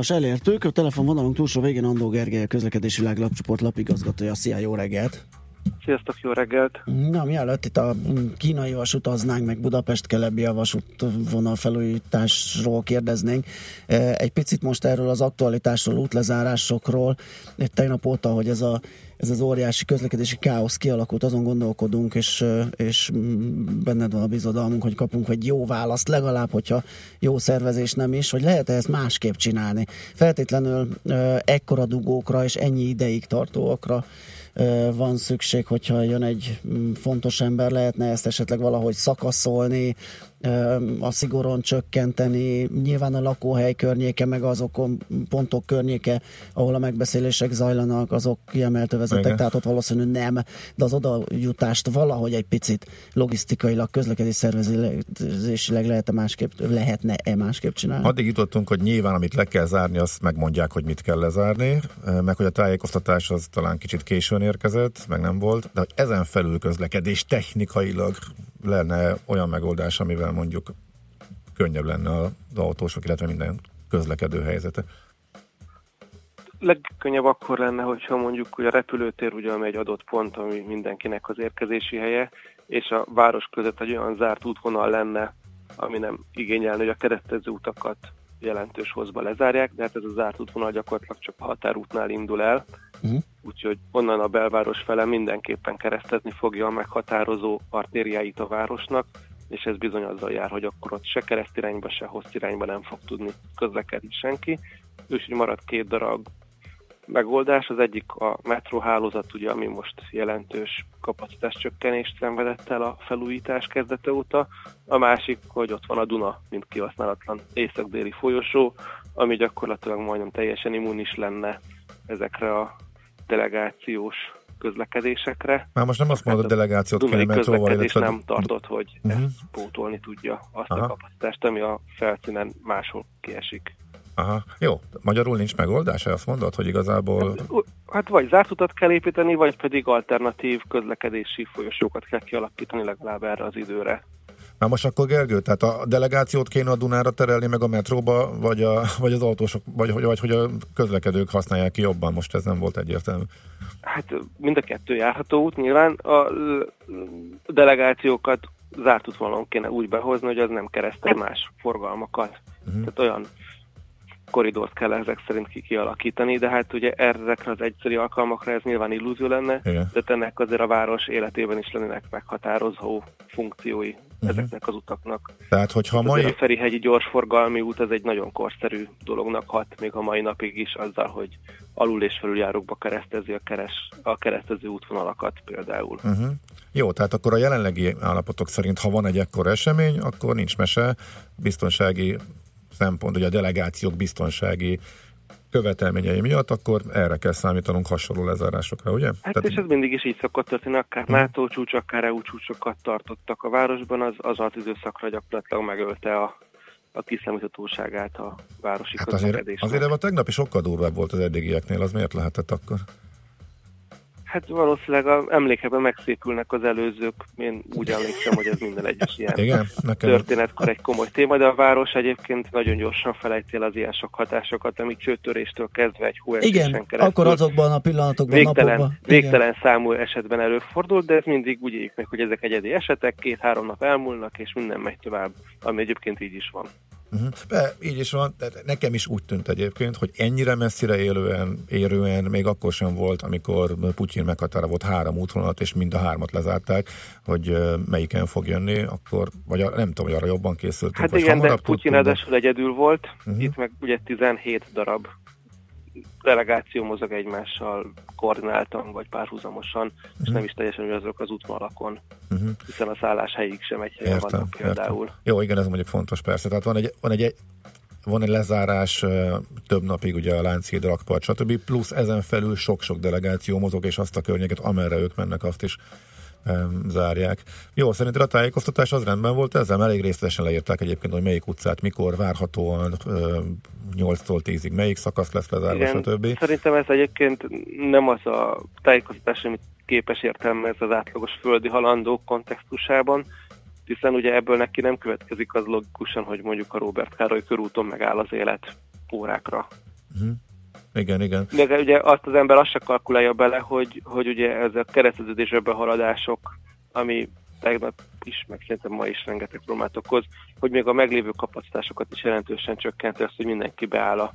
C: Nos, elértük, a telefonvonalunk túlsó végén Andó Gergely, a közlekedési világ lapcsoport lapigazgatója. Szia, jó reggelt!
I: Sziasztok, jó reggelt!
C: Na, mielőtt itt a kínai vasutaznánk, meg Budapest kelebbi a vasútvonal felújításról kérdeznénk, eh, egy picit most erről az aktualitásról, útlezárásokról, tegnap óta, hogy ez, a, ez az óriási közlekedési káosz kialakult, azon gondolkodunk, és, eh, és benned van a bizodalmunk, hogy kapunk egy jó választ, legalább, hogyha jó szervezés nem is, hogy lehet-e ezt másképp csinálni. Feltétlenül eh, ekkora dugókra és ennyi ideig tartóakra van szükség, hogyha jön egy mm, fontos ember, lehetne ezt esetleg valahogy szakaszolni, a szigoron csökkenteni, nyilván a lakóhely környéke, meg azok a pontok környéke, ahol a megbeszélések zajlanak, azok kiemeltő vezetek,
D: Igen.
C: tehát ott valószínűleg nem, de az oda jutást valahogy egy picit logisztikailag, közlekedés szervezésileg lehet másképp, lehetne-e másképp csinálni?
D: Addig jutottunk, hogy nyilván amit le kell zárni, azt megmondják, hogy mit kell lezárni, meg hogy a tájékoztatás az talán kicsit későn érkezett, meg nem volt, de hogy ezen felül közlekedés technikailag lenne olyan megoldás, amivel mondjuk könnyebb lenne az autósok, illetve minden közlekedő helyzete.
I: Legkönnyebb akkor lenne, hogyha mondjuk hogy a repülőtér ugye ami egy adott pont, ami mindenkinek az érkezési helye, és a város között egy olyan zárt útvonal lenne, ami nem igényelne, hogy a keresztező utakat jelentős hozba lezárják, de hát ez a zárt útvonal gyakorlatilag csak a határútnál indul el,
C: Mhm.
I: úgyhogy onnan a belváros fele mindenképpen keresztezni fogja a meghatározó artériáit a városnak, és ez bizony azzal jár, hogy akkor ott se keresztirányba, se hossz irányba nem fog tudni közlekedni senki. Úgyhogy marad két darab megoldás. Az egyik a metróhálózat, ugye, ami most jelentős kapacitás csökkenést szenvedett el a felújítás kezdete óta. A másik, hogy ott van a Duna, mint kihasználatlan észak-déli folyosó, ami gyakorlatilag majdnem teljesen immunis lenne ezekre a delegációs közlekedésekre.
D: Már most nem azt mondod, hogy delegációt kéne
I: Dunai
D: metróval, illetve...
I: nem tartott, hogy
D: Mhm.
I: ezt pótolni tudja azt
D: Aha.
I: a kapacitást, ami a felszínen máshol kiesik.
D: Aha. Jó, magyarul nincs megoldás, azt mondod, hogy igazából...
I: Hát vagy zárt utat kell építeni, vagy pedig alternatív közlekedési folyosókat kell kialakítani legalább erre az időre.
D: Na most akkor Gergő, tehát a delegációt kéne a Dunára terelni, meg a metróba, vagy, a, vagy az autósok, vagy, vagy, vagy hogy a közlekedők használják ki jobban, most ez nem volt egyértelmű.
I: Hát mind a kettő járható út, nyilván a delegációkat zárt útvonalon kéne úgy behozni, hogy az nem keresztel más forgalmakat.
D: Uh-huh.
I: Tehát olyan koridort kell ezek szerint ki kialakítani, de hát ugye ezekre az egyszerű alkalmakra ez nyilván illúzió lenne,
D: Igen.
I: de ennek azért a város életében is lennének meghatározó funkciói ezeknek az utaknak.
D: Tehát, hogyha
I: Azért
D: mai...
I: a Ferihegyi gyorsforgalmi út ez egy nagyon korszerű dolognak hat, még a mai napig is azzal, hogy alul és felüljárókba keresztezi a, keres, a keresztező útvonalakat például.
D: Uh-huh. Jó, tehát akkor a jelenlegi állapotok szerint, ha van egy ekkora esemény, akkor nincs mese, biztonsági szempont, ugye a delegációk biztonsági követelményei miatt, akkor erre kell számítanunk hasonló lezárásokra, ugye?
I: Hát és ez mindig is így szokott történni, akár NATO csúcs, akár EU csúcsokat tartottak a városban, az, az alatt időszakra gyakorlatilag megölte a, a kiszámíthatóságát a városi
D: Hát azért,
I: közlekedésnek.
D: azért a tegnapi sokkal durvább volt az eddigieknél, az miért lehetett akkor?
I: Hát valószínűleg a emlékekben megszépülnek az előzők. Én úgy emlékszem, hogy ez minden egyes ilyen
D: Igen, nekem-
I: történetkor egy komoly téma, de a város egyébként nagyon gyorsan felejti el az ilyen sok hatásokat, ami csőtöréstől kezdve egy hóesésen
C: Igen,
I: keresztül.
C: akkor azokban a pillanatokban,
I: Végtelen,
C: napokban. Igen.
I: végtelen számú esetben előfordul, de ez mindig úgy éljük meg, hogy ezek egyedi esetek, két-három nap elmúlnak, és minden megy tovább, ami egyébként így is van.
D: Uh-huh. Be, így is van, de nekem is úgy tűnt egyébként, hogy ennyire messzire élően, érően még akkor sem volt, amikor Putyin meghatára volt három útvonalat, és mind a hármat lezárták, hogy melyiken fog jönni, akkor, vagy a, nem tudom, hogy arra jobban készültünk,
I: Hát igen, de Putyin
D: de-
I: ráadásul egyedül volt,
D: Mhm.
I: uh-huh. itt meg ugye 17 darab delegáció mozog egymással koordináltan, vagy párhuzamosan, uh-huh. és nem is teljesen ugyanazok az útvonalakon,
D: Mhm.
I: hiszen a szálláshelyig sem egy helyen vannak például.
D: értem. Jó, igen, ez mondjuk fontos persze. Tehát van egy, van egy, van egy lezárás több napig ugye a Lánchíd, Rakpart, stb. Plusz ezen felül sok-sok delegáció mozog, és azt a környéket, amerre ők mennek, azt is zárják. Jó, szerinted a tájékoztatás az rendben volt ezzel? Elég részletesen leírták egyébként, hogy melyik utcát, mikor várhatóan, ö, 8-tól 10-ig melyik szakasz lesz lezárva,
I: Igen,
D: stb.
I: szerintem ez egyébként nem az a tájékoztatás, amit képes értelmezni az átlagos földi halandók kontextusában, hiszen ugye ebből neki nem következik az logikusan, hogy mondjuk a Robert Károly körúton megáll az élet órákra.
D: Uh-huh. Igen, igen.
I: De ugye azt az ember azt se kalkulálja bele, hogy, hogy ugye ez a kereszteződésbe behaladások, ami tegnap is, meg szerintem ma is rengeteg problémát okoz, hogy még a meglévő kapacitásokat is jelentősen csökkenti azt, hogy mindenki beáll a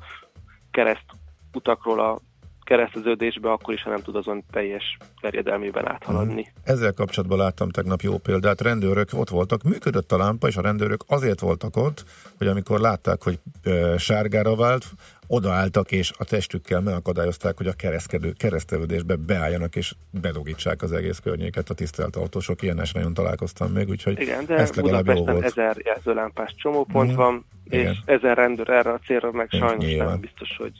I: kereszt utakról a kereszteződésbe, akkor is, ha nem tud azon teljes terjedelmében áthaladni.
D: Ezzel kapcsolatban láttam tegnap jó példát. Rendőrök ott voltak, működött a lámpa, és a rendőrök azért voltak ott, hogy amikor látták, hogy e, sárgára vált, odaálltak, és a testükkel megakadályozták, hogy a kereszkedő, keresztelődésbe beálljanak, és bedogítsák az egész környéket a tisztelt autósok. Ilyen nagyon találkoztam még, úgyhogy
I: Igen, de
D: ezt legalább jó volt.
I: ezer jelzőlámpás csomópont
D: Mhm.
I: van,
D: Igen.
I: és ezer rendőr erre a célra meg
D: Igen,
I: sajnos
D: nyilván.
I: nem biztos, hogy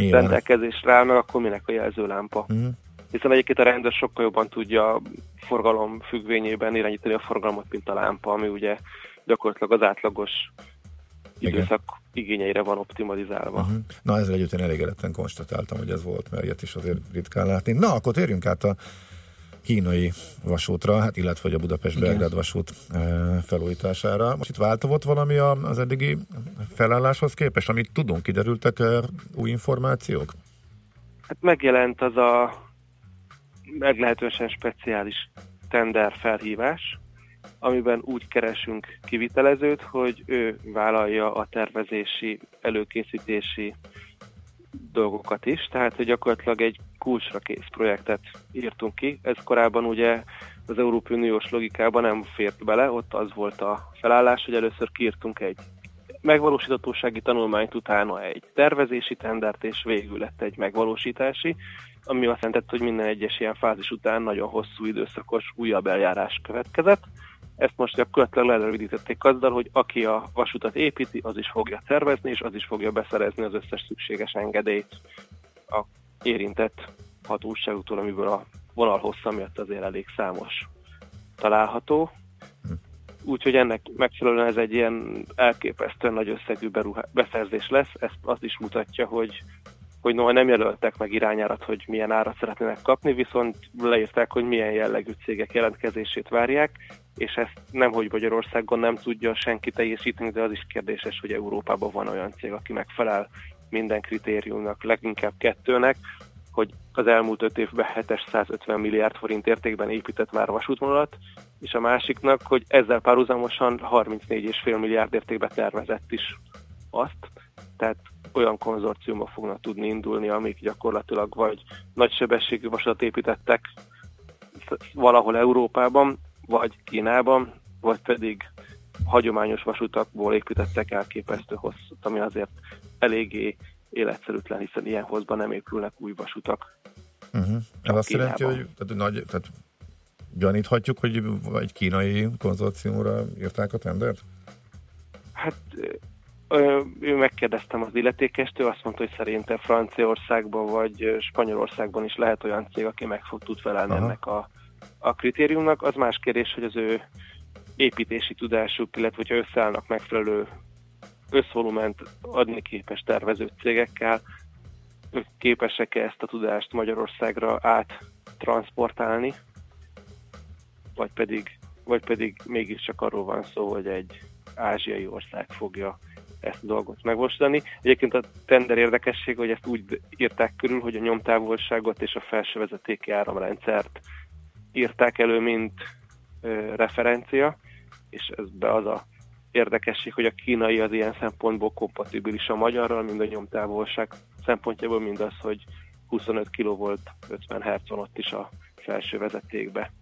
D: Nyilván.
I: rendelkezésre áll, meg akkor minek a jelzőlámpa.
D: Mhm.
I: Hiszen egyébként a rendőr sokkal jobban tudja forgalom függvényében irányítani a forgalmat, mint a lámpa, ami ugye gyakorlatilag az átlagos
D: Igen.
I: időszak igényeire van optimalizálva.
D: Uh-huh. Na ezzel együtt én elégedetten konstatáltam, hogy ez volt, mert ilyet is azért ritkán látni. Na, akkor térjünk át a kínai vasútra, hát illetve hogy a Budapest-Belgrád vasút e, felújítására. Most itt változott valami az eddigi felálláshoz képest, amit tudunk, kiderültek e, új információk?
I: Hát megjelent az a meglehetősen speciális tender felhívás, amiben úgy keresünk kivitelezőt, hogy ő vállalja a tervezési, előkészítési dolgokat is, tehát hogy gyakorlatilag egy kulcsra kész projektet írtunk ki. Ez korábban ugye az Európai Uniós logikában nem fért bele, ott az volt a felállás, hogy először kiírtunk egy megvalósíthatósági tanulmányt, utána egy tervezési tendert, és végül lett egy megvalósítási, ami azt jelentette, hogy minden egyes ilyen fázis után nagyon hosszú időszakos újabb eljárás következett. Ezt most gyakorlatilag lerövidítették azzal, hogy aki a vasutat építi, az is fogja tervezni, és az is fogja beszerezni az összes szükséges engedélyt a érintett hatóságútól, amiből a vonal hossza miatt azért elég számos található. Úgyhogy ennek megfelelően ez egy ilyen elképesztően nagy összegű beruhá- beszerzés lesz. Ez azt is mutatja, hogy hogy noha nem jelöltek meg irányárat, hogy milyen árat szeretnének kapni, viszont leírták, hogy milyen jellegű cégek jelentkezését várják, és ezt nem, hogy Magyarországon nem tudja senki teljesíteni, de az is kérdéses, hogy Európában van olyan cég, aki megfelel minden kritériumnak, leginkább kettőnek, hogy az elmúlt öt évben 750 milliárd forint értékben épített már vasútvonalat, és a másiknak, hogy ezzel párhuzamosan 34,5 milliárd értékben tervezett is azt, tehát olyan konzorciumok fognak tudni indulni, amik gyakorlatilag vagy nagysebességű vasutat építettek valahol Európában, vagy Kínában, vagy pedig hagyományos vasutakból építettek elképesztő hosszút, ami azért eléggé életszerűtlen, hiszen ilyen hosszban nem épülnek új vasutak.
D: Uh-huh. Ez azt
I: Kínában.
D: jelenti, hogy tehát, nagy, tehát gyaníthatjuk, hogy egy kínai konzorciumra írták a tendert?
I: Hát ö, ő megkérdeztem az illetékestől, azt mondta, hogy szerintem Franciaországban vagy Spanyolországban is lehet olyan cég, aki meg fog tud felelni
D: Aha.
I: ennek a, a kritériumnak. Az más kérdés, hogy az ő építési tudásuk, illetve hogyha összeállnak megfelelő összvolument adni képes tervező cégekkel, ők képesek-e ezt a tudást Magyarországra áttransportálni, vagy pedig, vagy pedig mégiscsak arról van szó, hogy egy ázsiai ország fogja ezt a dolgot megvalósítani. Egyébként a tender érdekesség, hogy ezt úgy írták körül, hogy a nyomtávolságot és a felső vezetéki áramrendszert írták elő, mint ö, referencia, és ez be az a érdekesség, hogy a kínai az ilyen szempontból kompatibilis a magyarral, mind a nyomtávolság szempontjából, mind az, hogy 25 kV volt 50 Hz ott is a felső vezetékbe.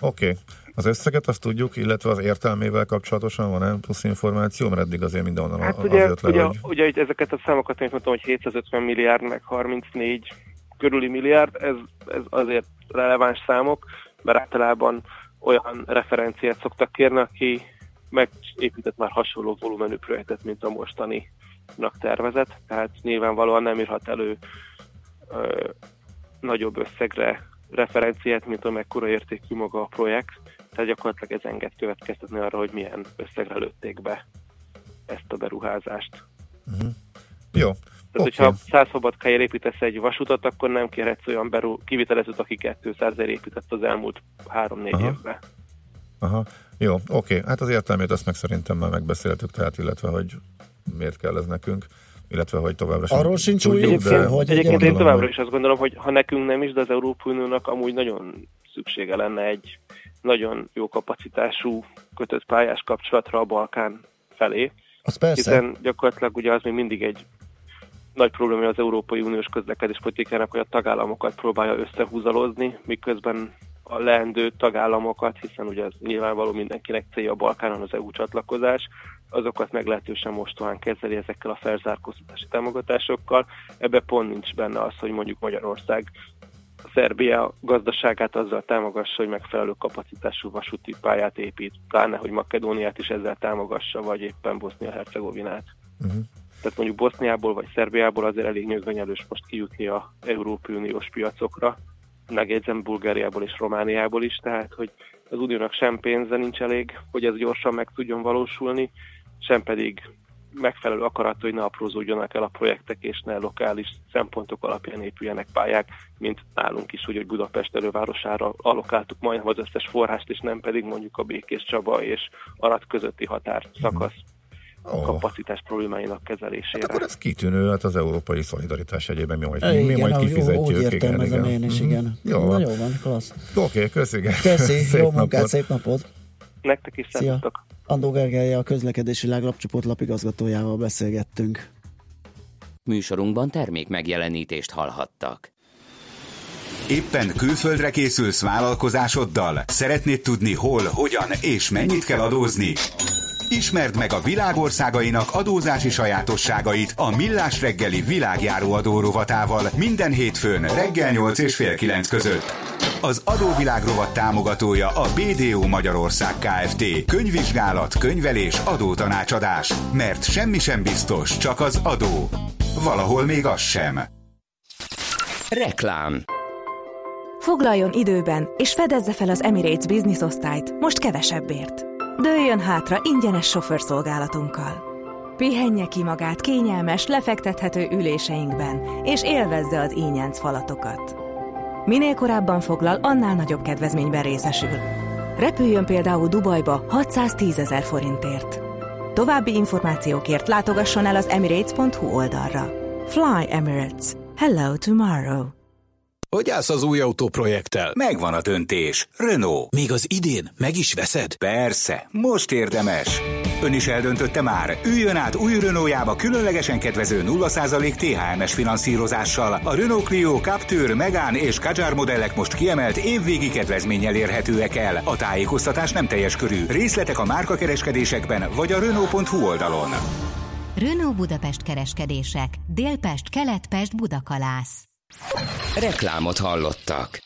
D: Oké. Okay. Az összeget azt tudjuk, illetve az értelmével kapcsolatosan van-e plusz információ, mert eddig azért mindenhonnan
I: Hát
D: az
I: ugye,
D: jött le,
I: ugye,
D: hogy...
I: ugye itt ezeket a számokat én mondtam, hogy 750 milliárd, meg 34 körüli milliárd, ez, ez azért releváns számok, mert általában olyan referenciát szoktak kérni, aki megépített már hasonló volumenű projektet, mint a mostaninak tervezett, tehát nyilvánvalóan nem írhat elő ö, nagyobb összegre referenciát, mint amekkora értékű maga a projekt, tehát gyakorlatilag ez enged következtetni arra, hogy milyen összegre lőtték be ezt a beruházást.
D: Uh-huh. Jó.
I: Tehát,
D: Oké.
I: hogyha 100 szabadkáért építesz egy vasutat, akkor nem kérhetsz olyan beru, kivitelezőt, aki 200 ért épített az elmúlt 3-4
D: Aha.
I: évben.
D: Aha. Jó, oké. Hát az értelmét azt meg szerintem már megbeszéltük, tehát illetve, hogy miért kell ez nekünk. illetve hogy továbbra sem
C: Arról sincs új info, hogy
I: Egyébként én továbbra is azt gondolom, hogy ha nekünk nem is, de az Európai Uniónak amúgy nagyon szüksége lenne egy nagyon jó kapacitású kötött pályás kapcsolatra a Balkán felé.
C: Az persze.
I: Hiszen gyakorlatilag ugye az még mindig egy nagy probléma az Európai Uniós közlekedéspolitikának, hogy a tagállamokat próbálja összehúzalozni, miközben a leendő tagállamokat, hiszen ugye ez nyilvánvaló mindenkinek célja a Balkánon az EU csatlakozás, azokat meglehetősen mostohán kezeli ezekkel a felzárkóztatási támogatásokkal. Ebbe pont nincs benne az, hogy mondjuk Magyarország Szerbia gazdaságát azzal támogassa, hogy megfelelő kapacitású vasúti pályát épít, pláne, hogy Makedóniát is ezzel támogassa, vagy éppen Bosznia-Hercegovinát.
D: Uh-huh.
I: Tehát mondjuk Boszniából vagy Szerbiából azért elég nyögvenyelős most kijutni a Európai Uniós piacokra, megjegyzem Bulgáriából és Romániából is, tehát hogy az uniónak sem pénze nincs elég, hogy ez gyorsan meg tudjon valósulni, sem pedig megfelelő akarat, hogy ne aprózódjanak el a projektek, és ne lokális szempontok alapján épüljenek pályák, mint nálunk is, úgy, hogy Budapest elővárosára allokáltuk majdnem az összes forrást, és nem pedig mondjuk a Békés Csaba és Arad közötti határ szakasz
D: Ó.
I: kapacitás problémáinak kezelésére.
D: Akkor ez kitűnő, hát az európai szolidaritás egyében mi majd,
C: Igen,
D: mi majd
C: ahogy-
D: kifizetjük.
C: Úgy
D: igen,
C: értelmezem
D: igen.
C: én is,
D: Mhm.
C: igen.
D: Jó
C: Na
D: van.
C: jó van, klassz.
D: Oké, köszi.
C: Köszi,
D: Szép
C: jó munkát,
D: napot.
C: szép napot.
I: Nektek is
C: Szia.
I: szervusztok!
C: Andó Gergelye a közlekedési láglapcsoport lapigazgatójával beszélgettünk.
A: Műsorunkban termék megjelenítést hallhattak.
J: Éppen külföldre készülsz vállalkozásoddal? Szeretnéd tudni hol, hogyan és mennyit kell adózni? Ismerd meg a világországainak adózási sajátosságait a Millás reggeli világjáró adó rovatával minden hétfőn reggel 8 és fél 9 között. Az adóvilág rovat támogatója a BDO Magyarország Kft. Könyvvizsgálat, könyvelés, adótanácsadás. Mert semmi sem biztos, csak az adó. Valahol még az sem.
A: Reklám
K: Foglaljon időben, és fedezze fel az Emirates Business osztályt, most kevesebbért. Dőljön hátra ingyenes sofőrszolgálatunkkal. Pihenje ki magát kényelmes, lefektethető üléseinkben, és élvezze az ínyenc falatokat. Minél korábban foglal, annál nagyobb kedvezményben részesül. Repüljön például Dubajba 610 ezer forintért. További információkért látogasson el az emirates.hu oldalra. Fly Emirates. Hello tomorrow.
L: Hogy állsz az új autóprojekttel?
J: Megvan a döntés. Renault.
L: Még az idén meg is veszed?
J: Persze, most érdemes. Ön is eldöntötte már. Üljön át új Renaultjába különlegesen kedvező 0% THM-es finanszírozással. A Renault Clio, Captur, Megane és Kadjar modellek most kiemelt évvégi kedvezménnyel érhetőek el. A tájékoztatás nem teljes körű. Részletek a márkakereskedésekben vagy a Renault.hu oldalon.
M: Renault Budapest kereskedések. Délpest, Keletpest, Budakalász.
A: Reklámot hallottak.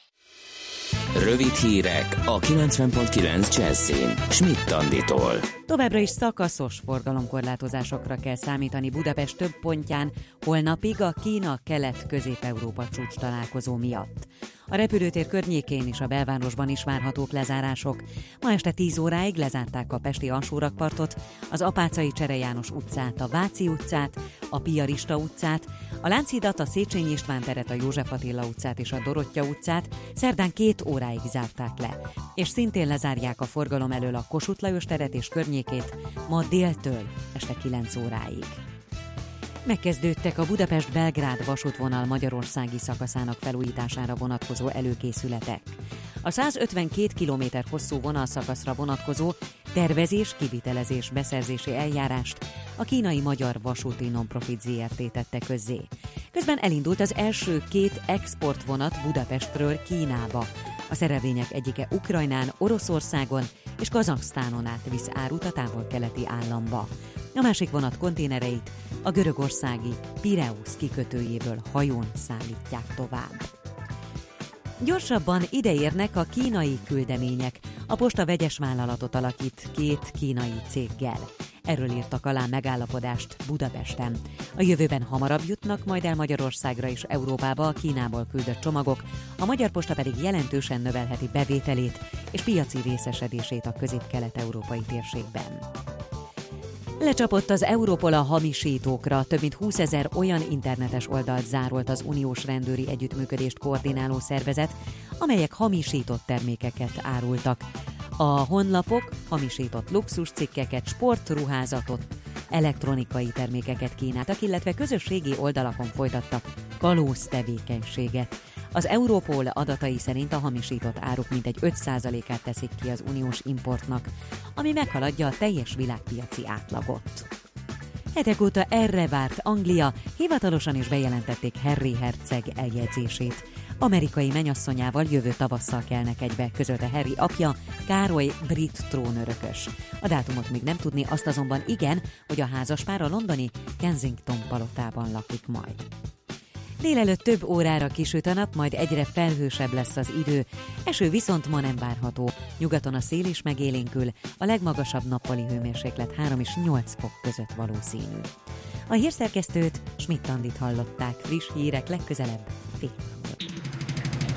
A: Rövid hírek a 90.9 Jazzin. Schmidt Anditól.
F: Továbbra is szakaszos forgalomkorlátozásokra kell számítani Budapest több pontján, holnapig a Kína-Kelet-Közép-Európa csúcs találkozó miatt. A repülőtér környékén és a belvárosban is várhatók lezárások. Ma este 10 óráig lezárták a Pesti Alsórakpartot, az Apácai Csere János utcát, a Váci utcát, a Piarista utcát, a Lánchidat, a Széchenyi István teret, a József Attila utcát és a Dorottya utcát szerdán két óráig zárták le, és szintén lezárják a forgalom elől a Kossuth Lajos teret és környékét ma déltől este 9 óráig. Megkezdődtek a Budapest-Belgrád vasútvonal magyarországi szakaszának felújítására vonatkozó előkészületek. A 152 km hosszú vonalszakaszra vonatkozó tervezés, kivitelezés, beszerzési eljárást a kínai Magyar Vasúti Nonprofit ZRT tette közzé. Közben elindult az első két exportvonat Budapestről Kínába. A szerelvények egyike Ukrajnán, Oroszországon és Kazaksztánon át visz árut a távol-keleti államba. A másik vonat konténereit a görögországi Pireusz kikötőjéből hajón szállítják tovább. Gyorsabban ideérnek a kínai küldemények. A posta vegyes vállalatot alakít két kínai céggel. Erről írtak alá megállapodást Budapesten. A jövőben hamarabb jutnak majd el Magyarországra és Európába a Kínából küldött csomagok, a Magyar Posta pedig jelentősen növelheti bevételét és piaci részesedését a közép-kelet-európai térségben. Lecsapott az Európol hamisítókra, több mint 20 ezer olyan internetes oldalt zárolt az uniós rendőri együttműködést koordináló szervezet, amelyek hamisított termékeket árultak. A honlapok hamisított luxuscikkeket, sportruházatot, elektronikai termékeket kínáltak, illetve közösségi oldalakon folytattak kalóz tevékenységet. Az Europol adatai szerint a hamisított áruk mintegy 5%-át teszik ki az uniós importnak, ami meghaladja a teljes világpiaci átlagot. Hetek óta erre várt Anglia, hivatalosan is bejelentették Harry herceg eljegyzését. Amerikai menyasszonyával jövő tavasszal kelnek egybe, közölte Harry apja, Károly brit trónörökös. A dátumot még nem tudni, azt azonban igen, hogy a házaspár a londoni Kensington palotában lakik majd. Délelőtt több órára kisüt a nap, majd egyre felhősebb lesz az idő, eső viszont ma nem várható. Nyugaton a szél is megélénkül, a legmagasabb nappali hőmérséklet 3 és 8 fok között valószínű. A hírszerkesztőt Schmidt-Tandit hallották, friss hírek legközelebb fél.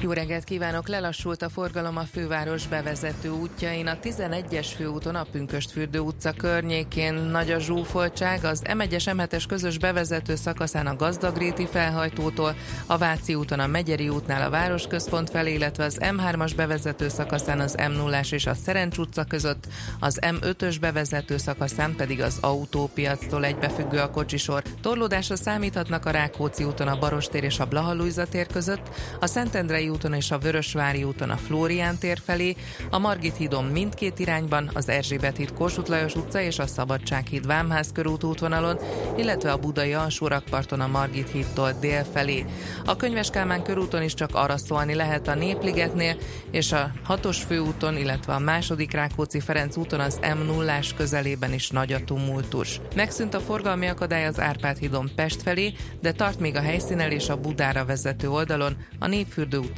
N: Jó reggelt kívánok! Lelassult a forgalom a főváros bevezető útjain. A 11-es főúton a Pünköstfürdő utca környékén nagy a zsúfoltság, az M1-es M7-es közös bevezető szakaszán a Gazdagréti felhajtótól, a Váci úton a Megyeri útnál a Városközpont felé, illetve az M3-as bevezető szakaszán az M0-as és a Szerencs utca között, az M5-ös bevezető szakaszán pedig az autópiactól egybefüggő a kocsisor. Torlódásra számíthatnak a Rákóczi úton a Barostér és a Blaha tér között, a Szentendrei úton és a Vörösvári úton a Flórián tér felé, a Margit hídon mindkét irányban, az Erzsébet híd Kossuth Lajos utca és a Szabadsághíd Vámház körút útvonalon, illetve a Budai alsórakparton a Margit hídtól dél felé. A Könyves Kálmán körúton is csak arra szólni lehet a Népligetnél, és a hatos főúton, illetve a második Rákóczi Ferenc úton az m 0 közelében is nagy a tumultus. Megszűnt a forgalmi akadály az Árpád hídon Pest felé, de tart még a helyszínel és a Budára vezető oldalon, a Népfürdő utca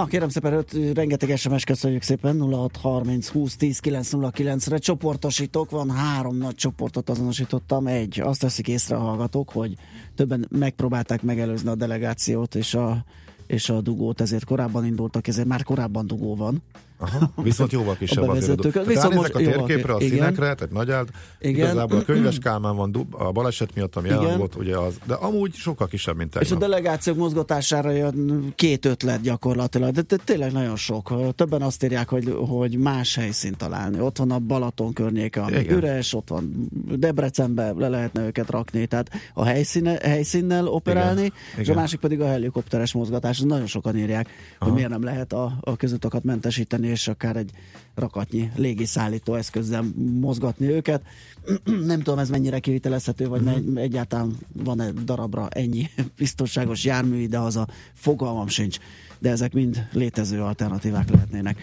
C: Na kérem szépen, öt, rengeteg SMS köszönjük szépen, 0630 20 10 909-re csoportosítok, van három nagy csoportot azonosítottam, egy, azt teszik észre a hallgatók, hogy többen megpróbálták megelőzni a delegációt és a, és a dugót, ezért korábban indultak, ezért már korábban dugó van.
D: Aha, viszont jóval kisebb
C: A bevezetők.
D: Tehát
C: Viszont
D: a
C: most jóval
D: térképre, a
C: igen.
D: színekre, tehát nagy áld,
C: Igen.
D: igazából a könyves Kálmán van dub, a baleset miatt, ami
C: Igen.
D: volt, ugye az, de amúgy sokkal kisebb, mint
C: És a
D: tegnap.
C: delegációk mozgatására jön két ötlet gyakorlatilag, de, de tényleg nagyon sok. Többen azt írják, hogy, hogy más helyszínt találni. Ott van a Balaton környéke, ami
D: Igen.
C: üres, ott van Debrecenbe le lehetne őket rakni, tehát a helyszíne, helyszínnel operálni,
D: Igen.
C: és
D: Igen.
C: a másik pedig a helikopteres mozgatás. Nagyon sokan írják, Aha. hogy miért nem lehet a, a közutakat mentesíteni, és akár egy rakatnyi légiszállító eszközzel mozgatni őket. nem tudom, ez mennyire kivitelezhető, vagy uh-huh. egyáltalán van-e darabra ennyi biztonságos jármű ide, az a fogalmam sincs de ezek mind létező alternatívák lehetnének.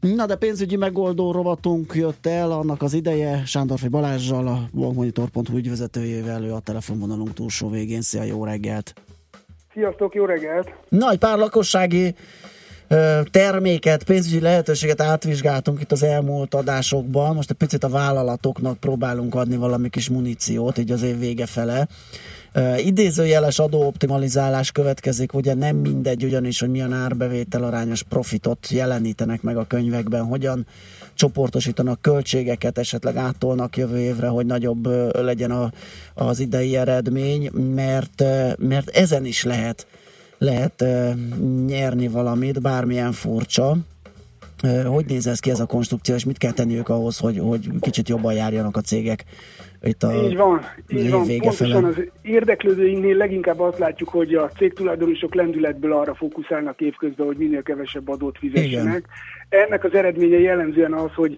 C: Na de pénzügyi megoldó rovatunk jött el, annak az ideje, Sándorfi Balázsjal, a bankmonitor.hu ügyvezetőjével, ő a telefonvonalunk túlsó végén. Szia, jó reggelt!
O: Sziasztok, jó reggelt!
C: Na, egy pár lakossági terméket, pénzügyi lehetőséget átvizsgáltunk itt az elmúlt adásokban. Most egy picit a vállalatoknak próbálunk adni valami kis muníciót, így az év vége fele. Uh, idézőjeles adóoptimalizálás következik, ugye nem mindegy ugyanis, hogy milyen árbevétel arányos profitot jelenítenek meg a könyvekben, hogyan csoportosítanak költségeket, esetleg áttolnak jövő évre, hogy nagyobb legyen a, az idei eredmény, mert, mert ezen is lehet lehet nyerni valamit, bármilyen furcsa. Hogy néz ez ki ez a konstrukció, és mit kell tenniük ahhoz, hogy, hogy kicsit jobban járjanak a cégek itt a
O: így van, így van.
C: vége
O: Pontosan az érdeklődőinknél leginkább azt látjuk, hogy a cégtulajdonosok lendületből arra fókuszálnak évközben, hogy minél kevesebb adót fizessenek. Ennek az eredménye jellemzően az, hogy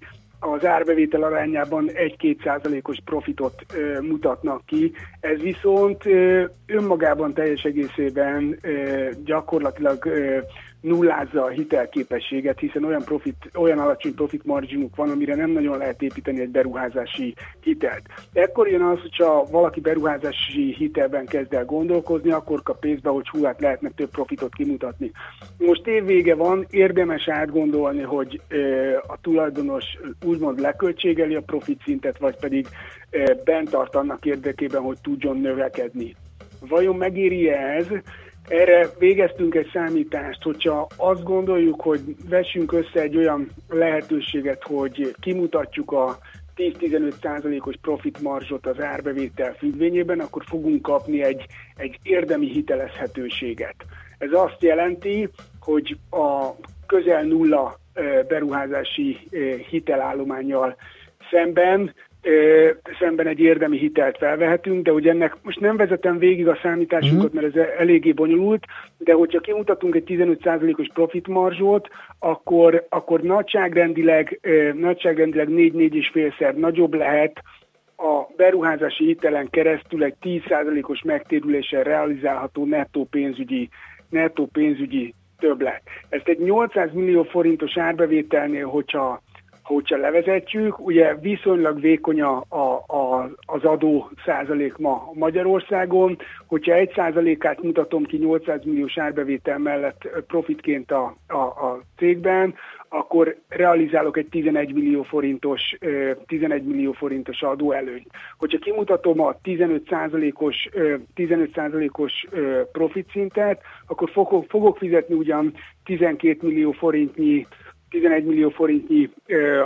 O: az árbevétel arányában 1-2 százalékos profitot ö, mutatnak ki. Ez viszont ö, önmagában teljes egészében ö, gyakorlatilag ö, nullázza a hitelképességet, hiszen olyan, profit, olyan alacsony profit marginuk van, amire nem nagyon lehet építeni egy beruházási hitelt. Ekkor jön az, hogyha valaki beruházási hitelben kezd el gondolkozni, akkor kap pénzbe, hogy hú, hát lehetne több profitot kimutatni. Most évvége van, érdemes átgondolni, hogy a tulajdonos úgymond leköltségeli a profit szintet, vagy pedig bent tart annak érdekében, hogy tudjon növekedni. Vajon megéri ez? Erre végeztünk egy számítást, hogyha azt gondoljuk, hogy vessünk össze egy olyan lehetőséget, hogy kimutatjuk a 10-15 százalékos profit marzsot az árbevétel függvényében, akkor fogunk kapni egy, egy érdemi hitelezhetőséget. Ez azt jelenti, hogy a közel nulla ö, beruházási ö, hitelállományjal szemben szemben egy érdemi hitelt felvehetünk, de hogy ennek most nem vezetem végig a számításunkat, mert ez eléggé bonyolult, de hogyha kimutatunk egy 15%-os profit marzsot, akkor, akkor nagyságrendileg, nagyságrendileg 4-4,5-szer nagyobb lehet a beruházási hitelen keresztül egy 10%-os megtérüléssel realizálható nettó pénzügyi, nettó pénzügyi többlet. Ezt egy 800 millió forintos árbevételnél, hogyha hogyha levezetjük, ugye viszonylag vékony a, a, a, az adó százalék ma Magyarországon, hogyha egy százalékát mutatom ki 800 milliós árbevétel mellett profitként a, a, a cégben, akkor realizálok egy 11 millió forintos, ö, 11 millió forintos adóelőnyt. Hogyha kimutatom a 15 százalékos, 15 százalékos profit szintet, akkor fogok, fogok fizetni ugyan 12 millió forintnyi 11 millió forintnyi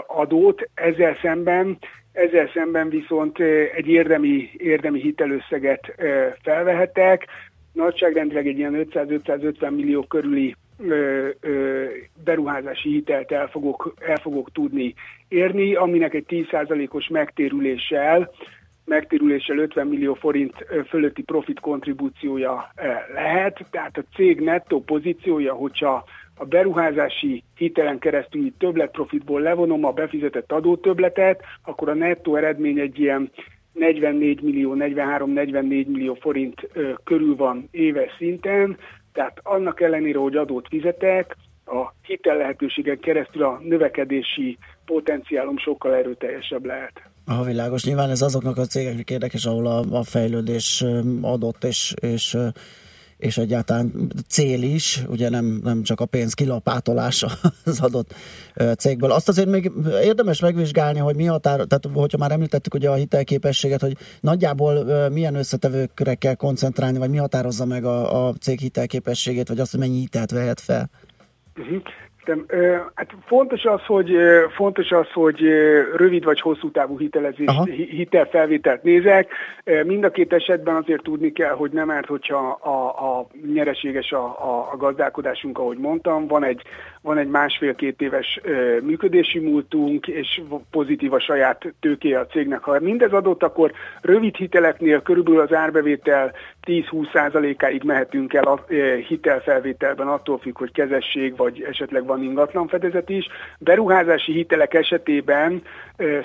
O: adót, ezzel szemben, ezzel szemben viszont egy érdemi, érdemi hitelösszeget felvehetek, nagyságrendileg egy ilyen 500-550 millió körüli ö, beruházási hitelt el fogok, el fogok tudni érni, aminek egy 10%-os megtérüléssel megtérüléssel 50 millió forint fölötti profit kontribúciója lehet, tehát a cég nettó pozíciója, hogyha a beruházási hitelen keresztül többletprofitból levonom a befizetett adótöbletet, akkor a nettó eredmény egy ilyen 44 millió, 43-44 millió forint körül van éves szinten, tehát annak ellenére, hogy adót fizetek, a hitel lehetőségen keresztül a növekedési potenciálom sokkal erőteljesebb lehet.
C: A világos. Nyilván ez azoknak a cégeknek érdekes, ahol a, a fejlődés adott, és, és és egyáltalán cél is, ugye nem, nem csak a pénz kilapátolása az adott cégből. Azt azért még érdemes megvizsgálni, hogy mi határ, tehát hogyha már említettük ugye a hitelképességet, hogy nagyjából milyen összetevőkre kell koncentrálni, vagy mi határozza meg a, a cég hitelképességét, vagy azt, hogy mennyi hitelt vehet fel.
O: Uh-huh. Értem. Hát fontos az, hogy fontos az, hogy rövid vagy hosszú távú hitelezés, hi- hitelfelvételt nézek. Mind a két esetben azért tudni kell, hogy nem árt, hogyha a, a nyereséges a, a, a gazdálkodásunk, ahogy mondtam. Van egy, van egy másfél-két éves működési múltunk, és pozitív a saját tőkéje a cégnek. Ha mindez adott, akkor rövid hiteleknél körülbelül az árbevétel 10-20%-áig mehetünk el a hitelfelvételben, attól függ, hogy kezesség, vagy esetleg van ingatlan fedezet is. Beruházási hitelek esetében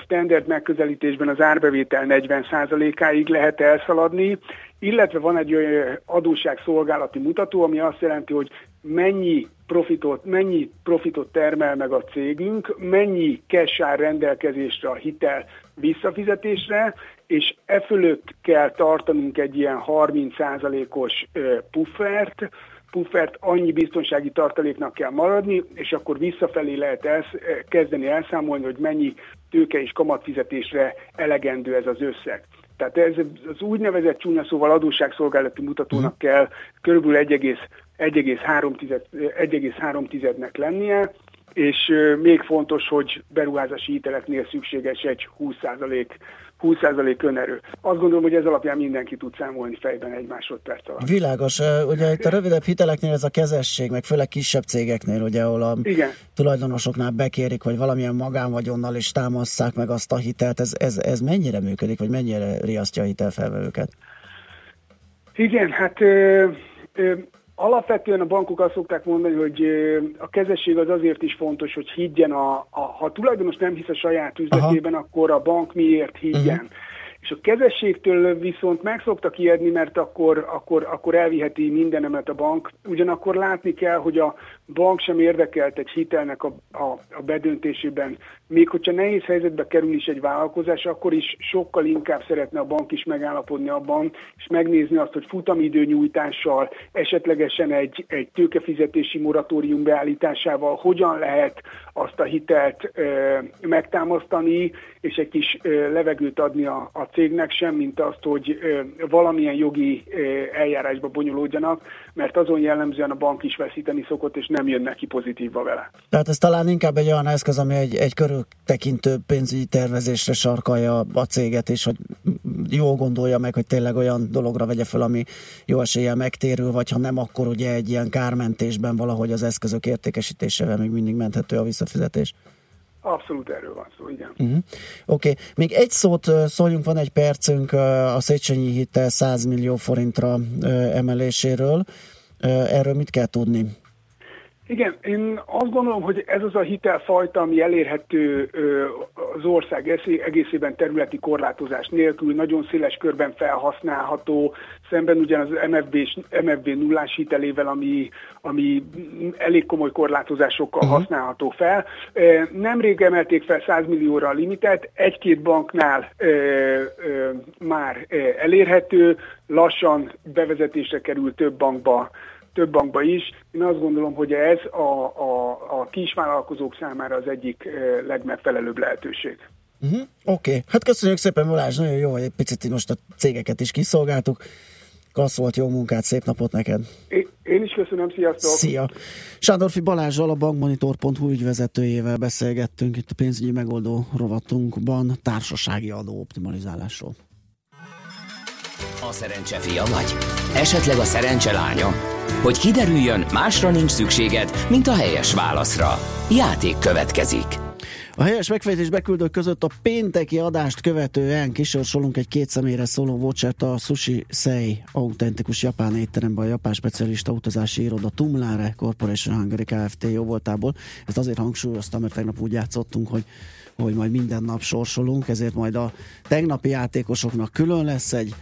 O: standard megközelítésben az árbevétel 40%-áig lehet elszaladni, illetve van egy adósságszolgálati mutató, ami azt jelenti, hogy mennyi profitot, mennyi profitot termel meg a cégünk, mennyi cash áll rendelkezésre a hitel visszafizetésre, és e fölött kell tartanunk egy ilyen 30%-os ö, puffert, puffert annyi biztonsági tartaléknak kell maradni, és akkor visszafelé lehet elsz, kezdeni elszámolni, hogy mennyi tőke és kamatfizetésre elegendő ez az összeg. Tehát ez az úgynevezett csúnya szóval adósságszolgálati mutatónak kell körülbelül 1,3-nek lennie, és még fontos, hogy beruházási hiteleknél szükséges egy 20% 20% önerő. Azt gondolom, hogy ez alapján mindenki tud számolni fejben egy másodperc alatt.
C: Világos, ugye itt a rövidebb hiteleknél ez a kezesség, meg főleg kisebb cégeknél, ugye, ahol a
O: Igen.
C: tulajdonosoknál bekérik, hogy valamilyen magánvagyonnal is támasszák meg azt a hitelt, ez, ez, ez mennyire működik, vagy mennyire riasztja a hitelfelvevőket?
O: Igen, hát ö, ö, alapvetően a bankok azt szokták mondani, hogy a kezesség az azért is fontos, hogy higgyen a, a ha a tulajdonos nem hisz a saját üzletében, akkor a bank miért higgyen. Uh-huh. És a kezességtől viszont meg szoktak ijedni, mert akkor, akkor, akkor elviheti mindenemet a bank. Ugyanakkor látni kell, hogy a bank sem érdekelt egy hitelnek a, a, a bedöntésében. Még hogyha nehéz helyzetbe kerül is egy vállalkozás, akkor is sokkal inkább szeretne a bank is megállapodni abban, és megnézni azt, hogy futamidő nyújtással, esetlegesen egy, egy tőkefizetési moratórium beállításával hogyan lehet azt a hitelt ö, megtámasztani, és egy kis ö, levegőt adni a, a cégnek sem, mint azt, hogy ö, valamilyen jogi ö, eljárásba bonyolódjanak, mert azon jellemzően a bank is veszíteni szokott, és nem jön neki pozitívba vele.
C: Tehát ez talán inkább egy olyan eszköz, ami egy, egy körültekintő pénzügyi tervezésre sarkalja a céget, és hogy jól gondolja meg, hogy tényleg olyan dologra vegye fel, ami jó eséllyel megtérül, vagy ha nem, akkor ugye egy ilyen kármentésben valahogy az eszközök értékesítésével még mindig menthető a visszafizetés.
O: Abszolút erről van szó, igen.
C: Uh-huh. Oké, okay. még egy szót szóljunk, van egy percünk a Széchenyi hitel 100 millió forintra emeléséről. Erről mit kell tudni?
O: Igen, én azt gondolom, hogy ez az a hitelfajta, ami elérhető az ország egészében területi korlátozás nélkül, nagyon széles körben felhasználható, szemben ugyan az MFB, MFB nullás hitelével, ami, ami elég komoly korlátozásokkal uh-huh. használható fel. Nemrég emelték fel 100 millióra a limitet, egy-két banknál már elérhető, lassan bevezetésre kerül több bankba több bankba is. Én azt gondolom, hogy ez a, a, a kisvállalkozók számára az egyik eh, legmegfelelőbb lehetőség.
C: Uh-huh. Oké, okay. hát köszönjük szépen Balázs, nagyon jó, hogy egy picit most a cégeket is kiszolgáltuk. Klassz volt, jó munkát, szép napot neked!
O: Én, én is köszönöm, sziasztok!
C: Szia! Sándorfi Balázsral a bankmonitor.hu ügyvezetőjével beszélgettünk itt a pénzügyi megoldó rovatunkban társasági adó optimalizálásról.
A: A szerencse fia vagy? Esetleg a szerencse lánya? Hogy kiderüljön, másra nincs szükséged, mint a helyes válaszra. Játék következik.
C: A helyes megfejtés beküldők között a pénteki adást követően kisorsolunk egy két személyre szóló vouchert a Sushi Sei autentikus japán étteremben a japán specialista utazási iroda Tumlare Corporation Hungary Kft. jó voltából. Ezt azért hangsúlyoztam, mert tegnap úgy játszottunk, hogy hogy majd minden nap sorsolunk, ezért majd a tegnapi játékosoknak külön lesz egy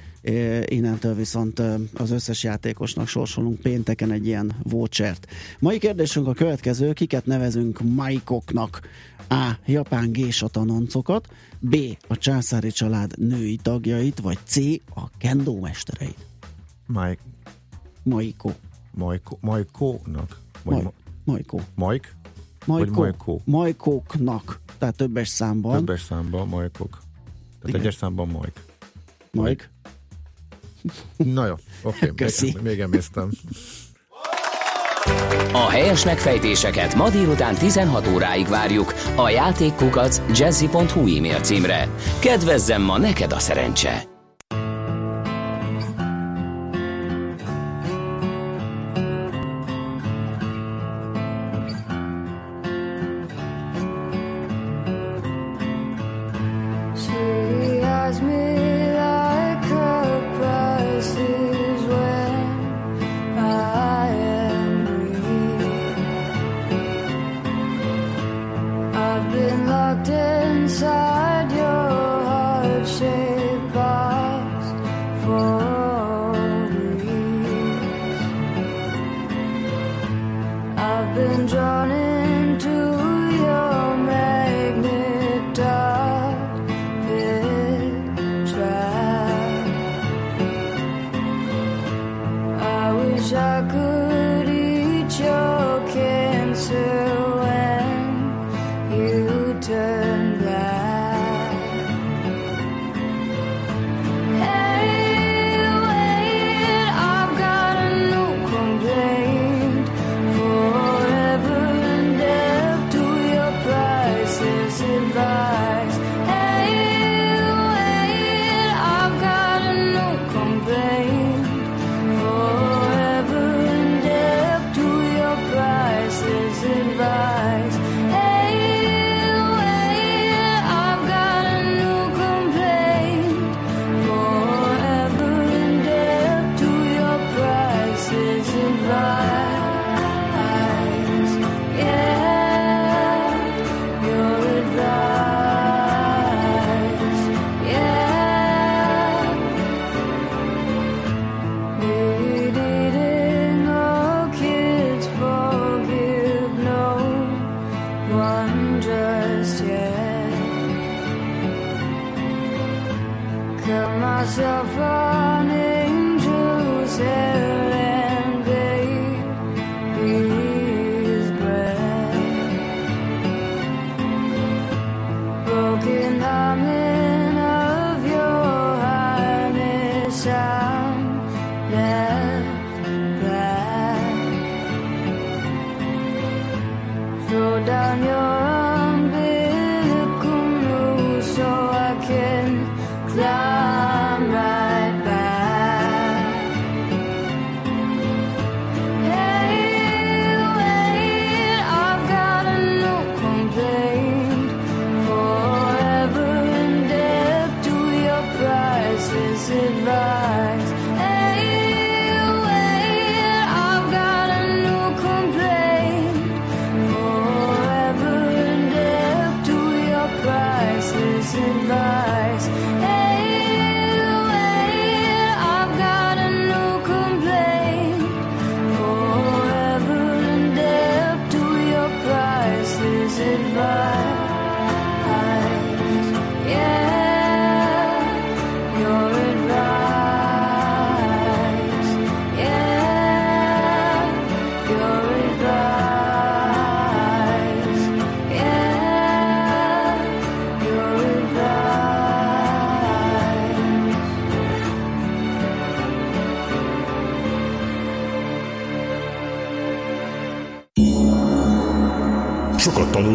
C: innentől viszont az összes játékosnak sorsolunk pénteken egy ilyen vouchert. Mai kérdésünk a következő, kiket nevezünk Maikoknak? A. Japán gésatanoncokat, B. A császári család női tagjait, vagy C. A kendo mestereit.
D: Mike.
C: Majko.
D: Majko, Majkónak?
C: Maj,
D: ma,
C: Majko.
D: Majk?
C: Majko.
D: Majkó?
C: Majkóknak. Tehát többes számban.
D: Többes számban Majkok. Tehát
C: Igen.
D: egyes számban Majk.
C: Majk.
D: Na jó, oké, még, még emésztem.
A: A helyes megfejtéseket ma délután 16 óráig várjuk a játékkukac jazzy.hu e-mail címre. Kedvezzem ma neked a szerencse!
P: Been locked inside in that.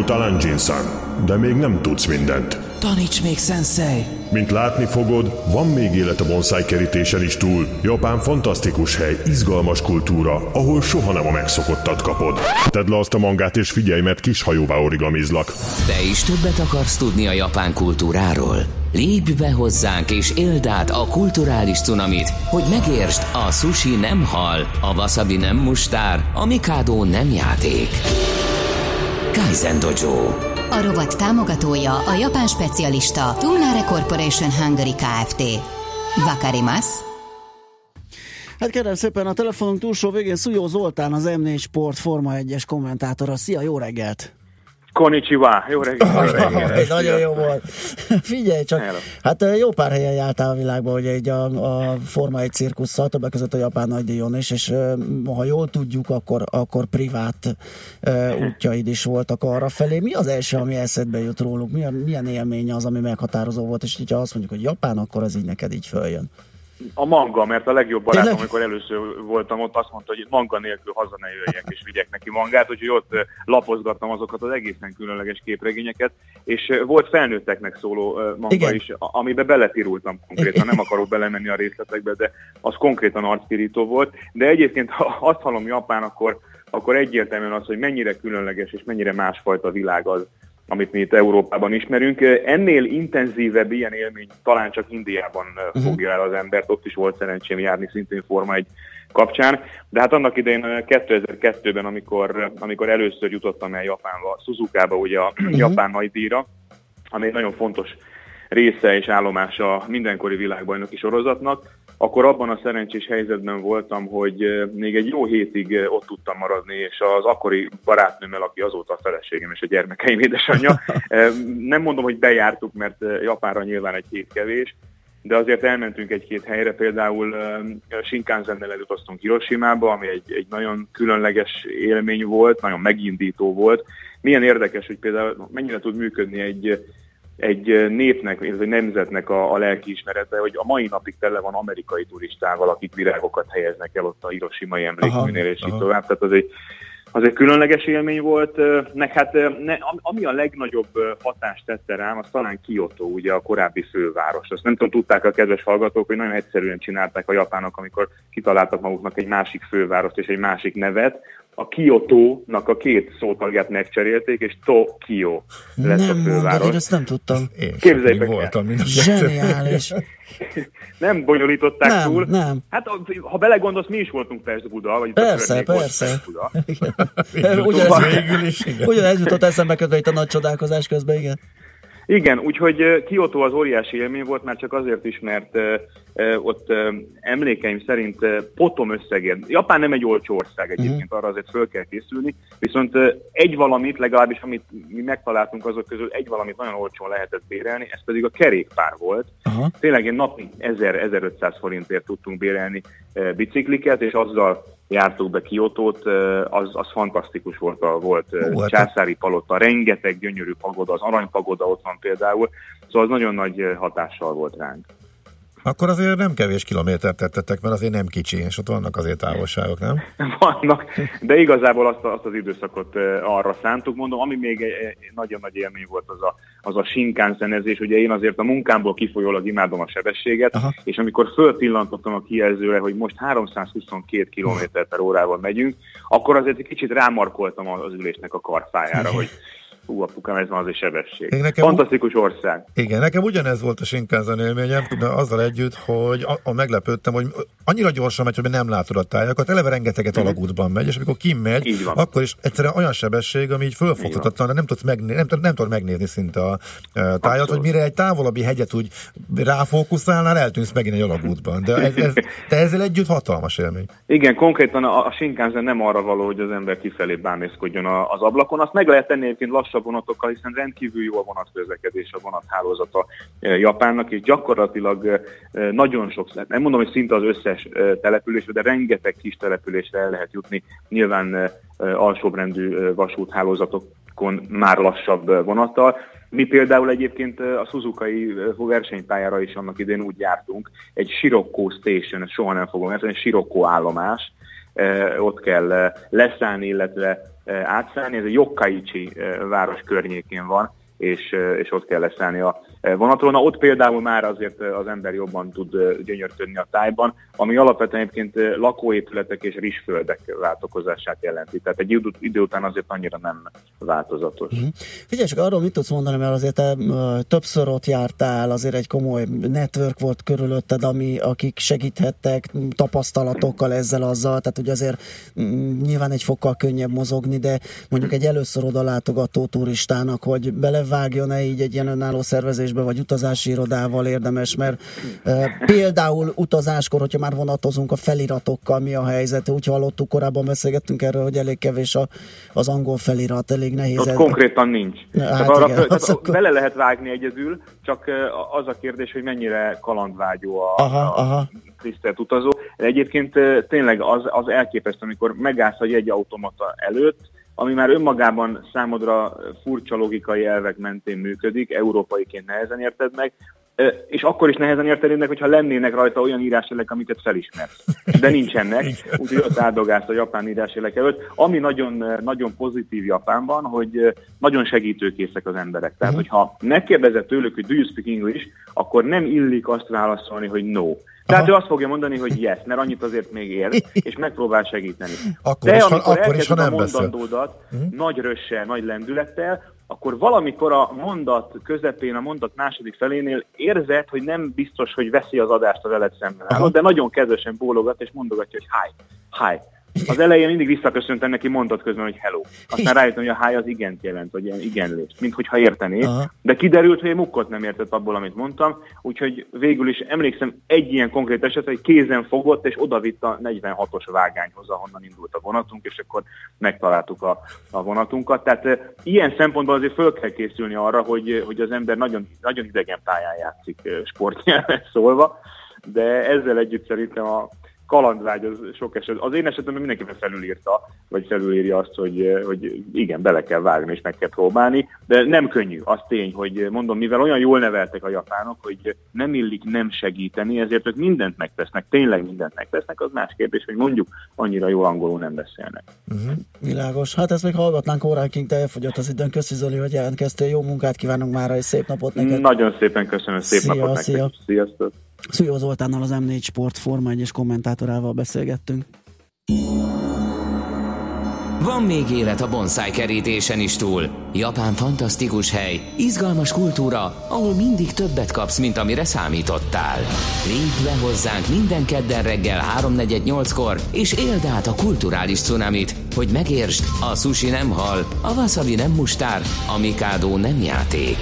Q: Sokat tanultál Anjin-san, de még nem tudsz mindent.
L: Taníts még, sensei!
Q: Mint látni fogod, van még élet a bonsai kerítésen is túl. Japán fantasztikus hely, izgalmas kultúra, ahol soha nem a megszokottat kapod. Tedd le azt a mangát és figyelj, mert kis hajóvá origamizlak.
A: Te is többet akarsz tudni a japán kultúráról? Lépj be hozzánk és éld át a kulturális cunamit, hogy megértsd, a sushi nem hal, a wasabi nem mustár, a mikado nem játék. Kaizen Dojo.
M: A rovat támogatója a japán specialista Tumnare Corporation Hungary Kft. Vakarimasu.
C: Hát kérem szépen, a telefonunk túlsó végén Szújó Zoltán, az M4 Sport Forma 1-es kommentátora. Szia, jó reggelt!
R: Konnichiwa, jó reggelt!
C: Ez nagyon jó volt. Figyelj csak,
R: Hello.
C: hát jó pár helyen jártál a világban, ugye így a, a Forma 1 cirkusszal, többek között a japán nagydíjon is, és ha jól tudjuk, akkor, akkor privát ö, útjaid is voltak arra felé. Mi az első, ami eszedbe jut róluk? Milyen, milyen élmény az, ami meghatározó volt? És ha azt mondjuk, hogy Japán, akkor ez így neked így följön.
R: A manga, mert a legjobb barátom,
C: Tényleg?
R: amikor először voltam ott, azt mondta, hogy manga nélkül haza ne jöjjek, és vigyek neki mangát, úgyhogy ott lapozgattam azokat az egészen különleges képregényeket, és volt felnőtteknek szóló manga
C: Igen.
R: is, a- amiben belepirultam konkrétan, nem akarok belemenni a részletekbe, de az konkrétan arcpirító volt, de egyébként, ha azt hallom Japán, akkor, akkor egyértelműen az, hogy mennyire különleges és mennyire másfajta világ az, amit mi itt Európában ismerünk. Ennél intenzívebb ilyen élmény talán csak Indiában uh-huh. fogja el az embert, ott is volt szerencsém járni szintén Forma egy kapcsán, de hát annak idején eh, 2002-ben, amikor, amikor először jutottam el Japánba, Suzukába, ugye a uh-huh. japán nagydíjra, ami egy nagyon fontos része és állomása a mindenkori világbajnoki sorozatnak, akkor abban a szerencsés helyzetben voltam, hogy még egy jó hétig ott tudtam maradni, és az akkori barátnőmmel, aki azóta a feleségem és a gyermekeim édesanyja, nem mondom, hogy bejártuk, mert Japánra nyilván egy hét kevés, de azért elmentünk egy-két helyre, például Shinkansen-nel elutaztunk Hiroshimába, ami egy, egy nagyon különleges élmény volt, nagyon megindító volt. Milyen érdekes, hogy például mennyire tud működni egy, egy népnek, illetve egy nemzetnek a, a lelkiismerete, hogy a mai napig tele van amerikai turistával, akik virágokat helyeznek el ott a Hiroshimai emlékműnél, és így
D: aha.
R: tovább. Tehát az egy, az egy különleges élmény volt, nek hát ne, am- ami a legnagyobb hatást tette rám, az talán Kyoto, ugye a korábbi főváros. Azt nem tudom, tudták a kedves hallgatók, hogy nagyon egyszerűen csinálták a japánok, amikor kitaláltak maguknak egy másik fővárost és egy másik nevet. A Kyoto-nak a két szótagját megcserélték, és Tokyo lett a
C: Nem mondod,
R: főváros.
C: én ezt nem tudtam.
R: Képzeljétek el.
D: voltam mind a
C: Zseniális.
R: Nem bonyolították
C: Nem,
R: túl.
C: nem.
R: Hát ha belegondolsz, mi is voltunk Pest Buda, vagy a
C: Persze, persze.
R: Buda.
C: Ugyanez,
D: végül is, igen.
C: ugyanez jutott eszembe közben itt a nagy csodálkozás közben, igen.
R: Igen, úgyhogy Kyoto az óriási élmény volt, már csak azért is, mert ott emlékeim szerint potom összegért. Japán nem egy olcsó ország egyébként, arra azért föl kell készülni, viszont egy valamit, legalábbis amit mi megtaláltunk azok közül, egy valamit nagyon olcsón lehetett bérelni, ez pedig a kerékpár volt.
C: Aha.
R: Tényleg én napi 1000-1500 forintért tudtunk bérelni bicikliket, és azzal jártuk be Kiotót, az, az fantasztikus volt a volt
D: Ó, hát
R: császári palota, rengeteg gyönyörű pagoda, az aranypagoda ott van például, szóval az nagyon nagy hatással volt ránk.
D: Akkor azért nem kevés kilométert tettetek, mert azért nem kicsi, és ott vannak azért távolságok, nem?
R: vannak, de igazából azt, azt az időszakot arra szántuk. Mondom, ami még nagyon nagy élmény volt, az a, az a sinkánzenezés. Ugye én azért a munkámból kifolyólag imádom a sebességet,
C: Aha.
R: és amikor fölpillantottam a kijelzőre, hogy most 322 km per órával megyünk, akkor azért egy kicsit rámarkoltam az ülésnek a karfájára, hogy hú, apukám, ez van az egy sebesség.
D: Én nekem-
R: Fantasztikus ország.
D: Igen, nekem ugyanez volt a Shinkansen élményem, de azzal együtt, hogy a, a meglepődtem, hogy annyira gyorsan megy, hogy nem látod a tájakat, eleve rengeteget alagútban megy, és amikor kimegy, akkor is egyszerűen olyan sebesség, ami így fölfoghatatlan, de nem tudsz megné- nem, tud- nem tudod megnézni szinte a, a tájat,
R: Abszolút.
D: hogy mire egy távolabbi hegyet úgy ráfókuszálnál, eltűnsz megint egy alagútban. De, ez, ez, de ezzel együtt hatalmas élmény.
R: Igen, konkrétan a, a Shinkansen nem arra való, hogy az ember kifelé bámészkodjon a- az ablakon. Azt meg lehet tenni egyébként lassabb vonatokkal, hiszen rendkívül jó a vonatközlekedés, a vonathálózata eh, Japánnak, és gyakorlatilag eh, eh, nagyon sok, nem mondom, hogy szinte az összes településre, de rengeteg kis településre el lehet jutni. Nyilván alsóbrendű vasúthálózatokon már lassabb vonattal. Mi például egyébként a Suzuki versenypályára is annak idén úgy jártunk, egy Sirocco Station, soha nem fogom érteni, Sirocco állomás, ott kell leszállni, illetve átszállni, ez a Yokkaichi eh, város környékén van, és, és ott kell leszállni a vonatról. Na ott például már azért az ember jobban tud gyönyörködni a tájban, ami alapvetően egyébként lakóépületek és rizsföldek váltokozását jelenti. Tehát egy idő, után azért annyira nem változatos.
C: Figyelj csak, arról mit tudsz mondani, mert azért te többször ott jártál, azért egy komoly network volt körülötted, ami, akik segíthettek tapasztalatokkal ezzel azzal, tehát ugye azért nyilván egy fokkal könnyebb mozogni, de mondjuk egy először oda látogató turistának, hogy bele belevágjon-e így egy ilyen önálló szervezésbe, vagy utazási irodával érdemes, mert e, például utazáskor, hogyha már vonatozunk a feliratokkal, mi a helyzet? Úgy hallottuk, korábban beszélgettünk erről, hogy elég kevés a, az angol felirat, elég nehéz.
R: Ott
C: ez-
R: konkrétan nincs.
C: Hát
R: Hát arra,
C: igen, az
R: tehát
C: akkor-
R: bele lehet vágni egyedül, csak ö, az a kérdés, hogy mennyire kalandvágyó a,
C: Aha,
R: a
C: aha.
R: tisztelt utazó. De egyébként ö, tényleg az, az elképesztő, amikor megállsz egy jegyautomata előtt, ami már önmagában számodra furcsa logikai elvek mentén működik, európaiként nehezen érted meg, és akkor is nehezen érted meg, hogyha lennének rajta olyan írásjelek, amiket felismersz. De nincsenek, úgyhogy ott áldogálsz a japán írásjelek előtt. Ami nagyon, nagyon pozitív Japánban, hogy nagyon segítőkészek az emberek. Tehát, hogyha megkérdezed tőlük, hogy do you speak English, akkor nem illik azt válaszolni, hogy no. Tehát ő azt fogja mondani, hogy yes, mert annyit azért még ér, és megpróbál segíteni.
D: Akkor
R: De
D: is, ha-
R: amikor
D: akkor is, ha nem
R: a
D: beszél.
R: mondandódat nagy rössel, nagy lendülettel, akkor valamikor a mondat közepén, a mondat második felénél érzed, hogy nem biztos, hogy veszi az adást a veled szemben álló, de nagyon kedvesen bólogat és mondogatja, hogy hi, hi. Az elején mindig visszaköszöntem neki mondat közben, hogy hello. Aztán rájöttem, hogy a hi az igent jelent, vagy ilyen igenlést, mint hogyha értené.
C: Aha.
R: De kiderült, hogy mukkot nem értett abból, amit mondtam, úgyhogy végül is emlékszem egy ilyen konkrét esetre, hogy kézen fogott, és odavitt a 46-os vágányhoz, ahonnan indult a vonatunk, és akkor megtaláltuk a, a vonatunkat. Tehát ilyen szempontból azért föl kell készülni arra, hogy, hogy az ember nagyon, nagyon idegen pályán játszik sportnyelven szólva, de ezzel együtt szerintem a kalandvágy az sok eset. Az én esetemben mindenképpen felülírta, vagy felülírja azt, hogy, hogy igen, bele kell vágni és meg kell próbálni, de nem könnyű. Az tény, hogy mondom, mivel olyan jól neveltek a japánok, hogy nem illik nem segíteni, ezért ők mindent megtesznek, tényleg mindent megtesznek, az más kérdés, hogy mondjuk annyira jól angolul nem beszélnek.
C: Világos. Hát ezt még hallgatnánk óránként, de elfogyott az időn. Köszi Zoli, hogy jelentkeztél. Jó munkát kívánunk már, és szép napot neked.
R: Nagyon szépen köszönöm, szép
C: Szia,
R: napot
C: szia.
R: nektek. Sziasztok!
C: Szújó Zoltánnal az M4 Sport Forma 1 kommentátorával beszélgettünk.
A: Van még élet a bonsai kerítésen is túl. Japán fantasztikus hely, izgalmas kultúra, ahol mindig többet kapsz, mint amire számítottál. Lépj le hozzánk minden kedden reggel 3.48-kor, és éld át a kulturális cunamit, hogy megértsd, a sushi nem hal, a wasabi nem mustár, a mikado nem játék.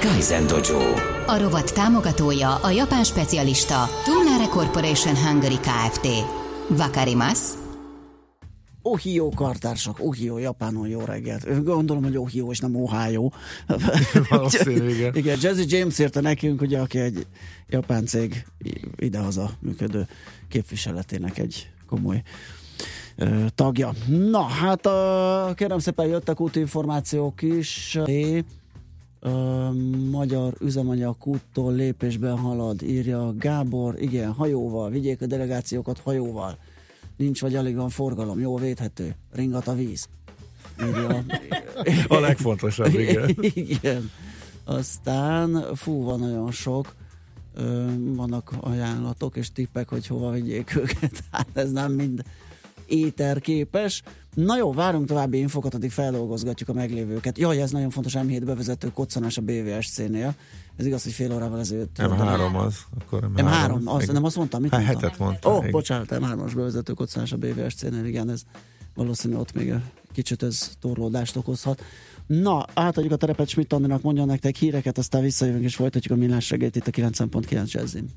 A: Kaizen Dojo.
M: A rovat támogatója a japán specialista Tumnare Corporation Hungary Kft. Vakarimasu.
C: Ohio kartársak, Ohio, Japánon jó reggelt. Gondolom, hogy Ohio és nem Ohio.
D: Valószínű, igen.
C: igen, Jazzy James írta nekünk, ugye, aki egy japán cég idehaza működő képviseletének egy komoly ö, tagja. Na, hát ö, kérem szépen jöttek útinformációk is. É, ö, magyar üzemanyag kúttól lépésben halad, írja Gábor. Igen, hajóval, vigyék a delegációkat hajóval. Nincs vagy alig van forgalom, jó védhető. Ringat a víz. Írja.
D: A legfontosabb, igen.
C: igen. Aztán, fú, van nagyon sok. Ö, vannak ajánlatok és tippek, hogy hova vigyék őket. Hát ez nem mind éterképes. Na jó, várunk további infokat, addig feldolgozgatjuk a meglévőket. Jaj, ez nagyon fontos, M7 bevezető koccanás a BVSC-nél. Ez igaz, hogy fél órával ezelőtt.
D: M3 az. Akkor M3,
C: M3, azt nem azt mondtam, mit
D: Hát
C: mondtam?
D: hetet mondtam,
C: Ó, oh,
D: igen.
C: bocsánat, M3-as bevezető koccanás a BVSC-nél, igen, ez valószínű ott még kicsit ez torlódást okozhat. Na, átadjuk a terepet Schmidt Andinak, mondjon nektek híreket, aztán visszajövünk és folytatjuk a millás reggelt itt a 90.9 jazzin.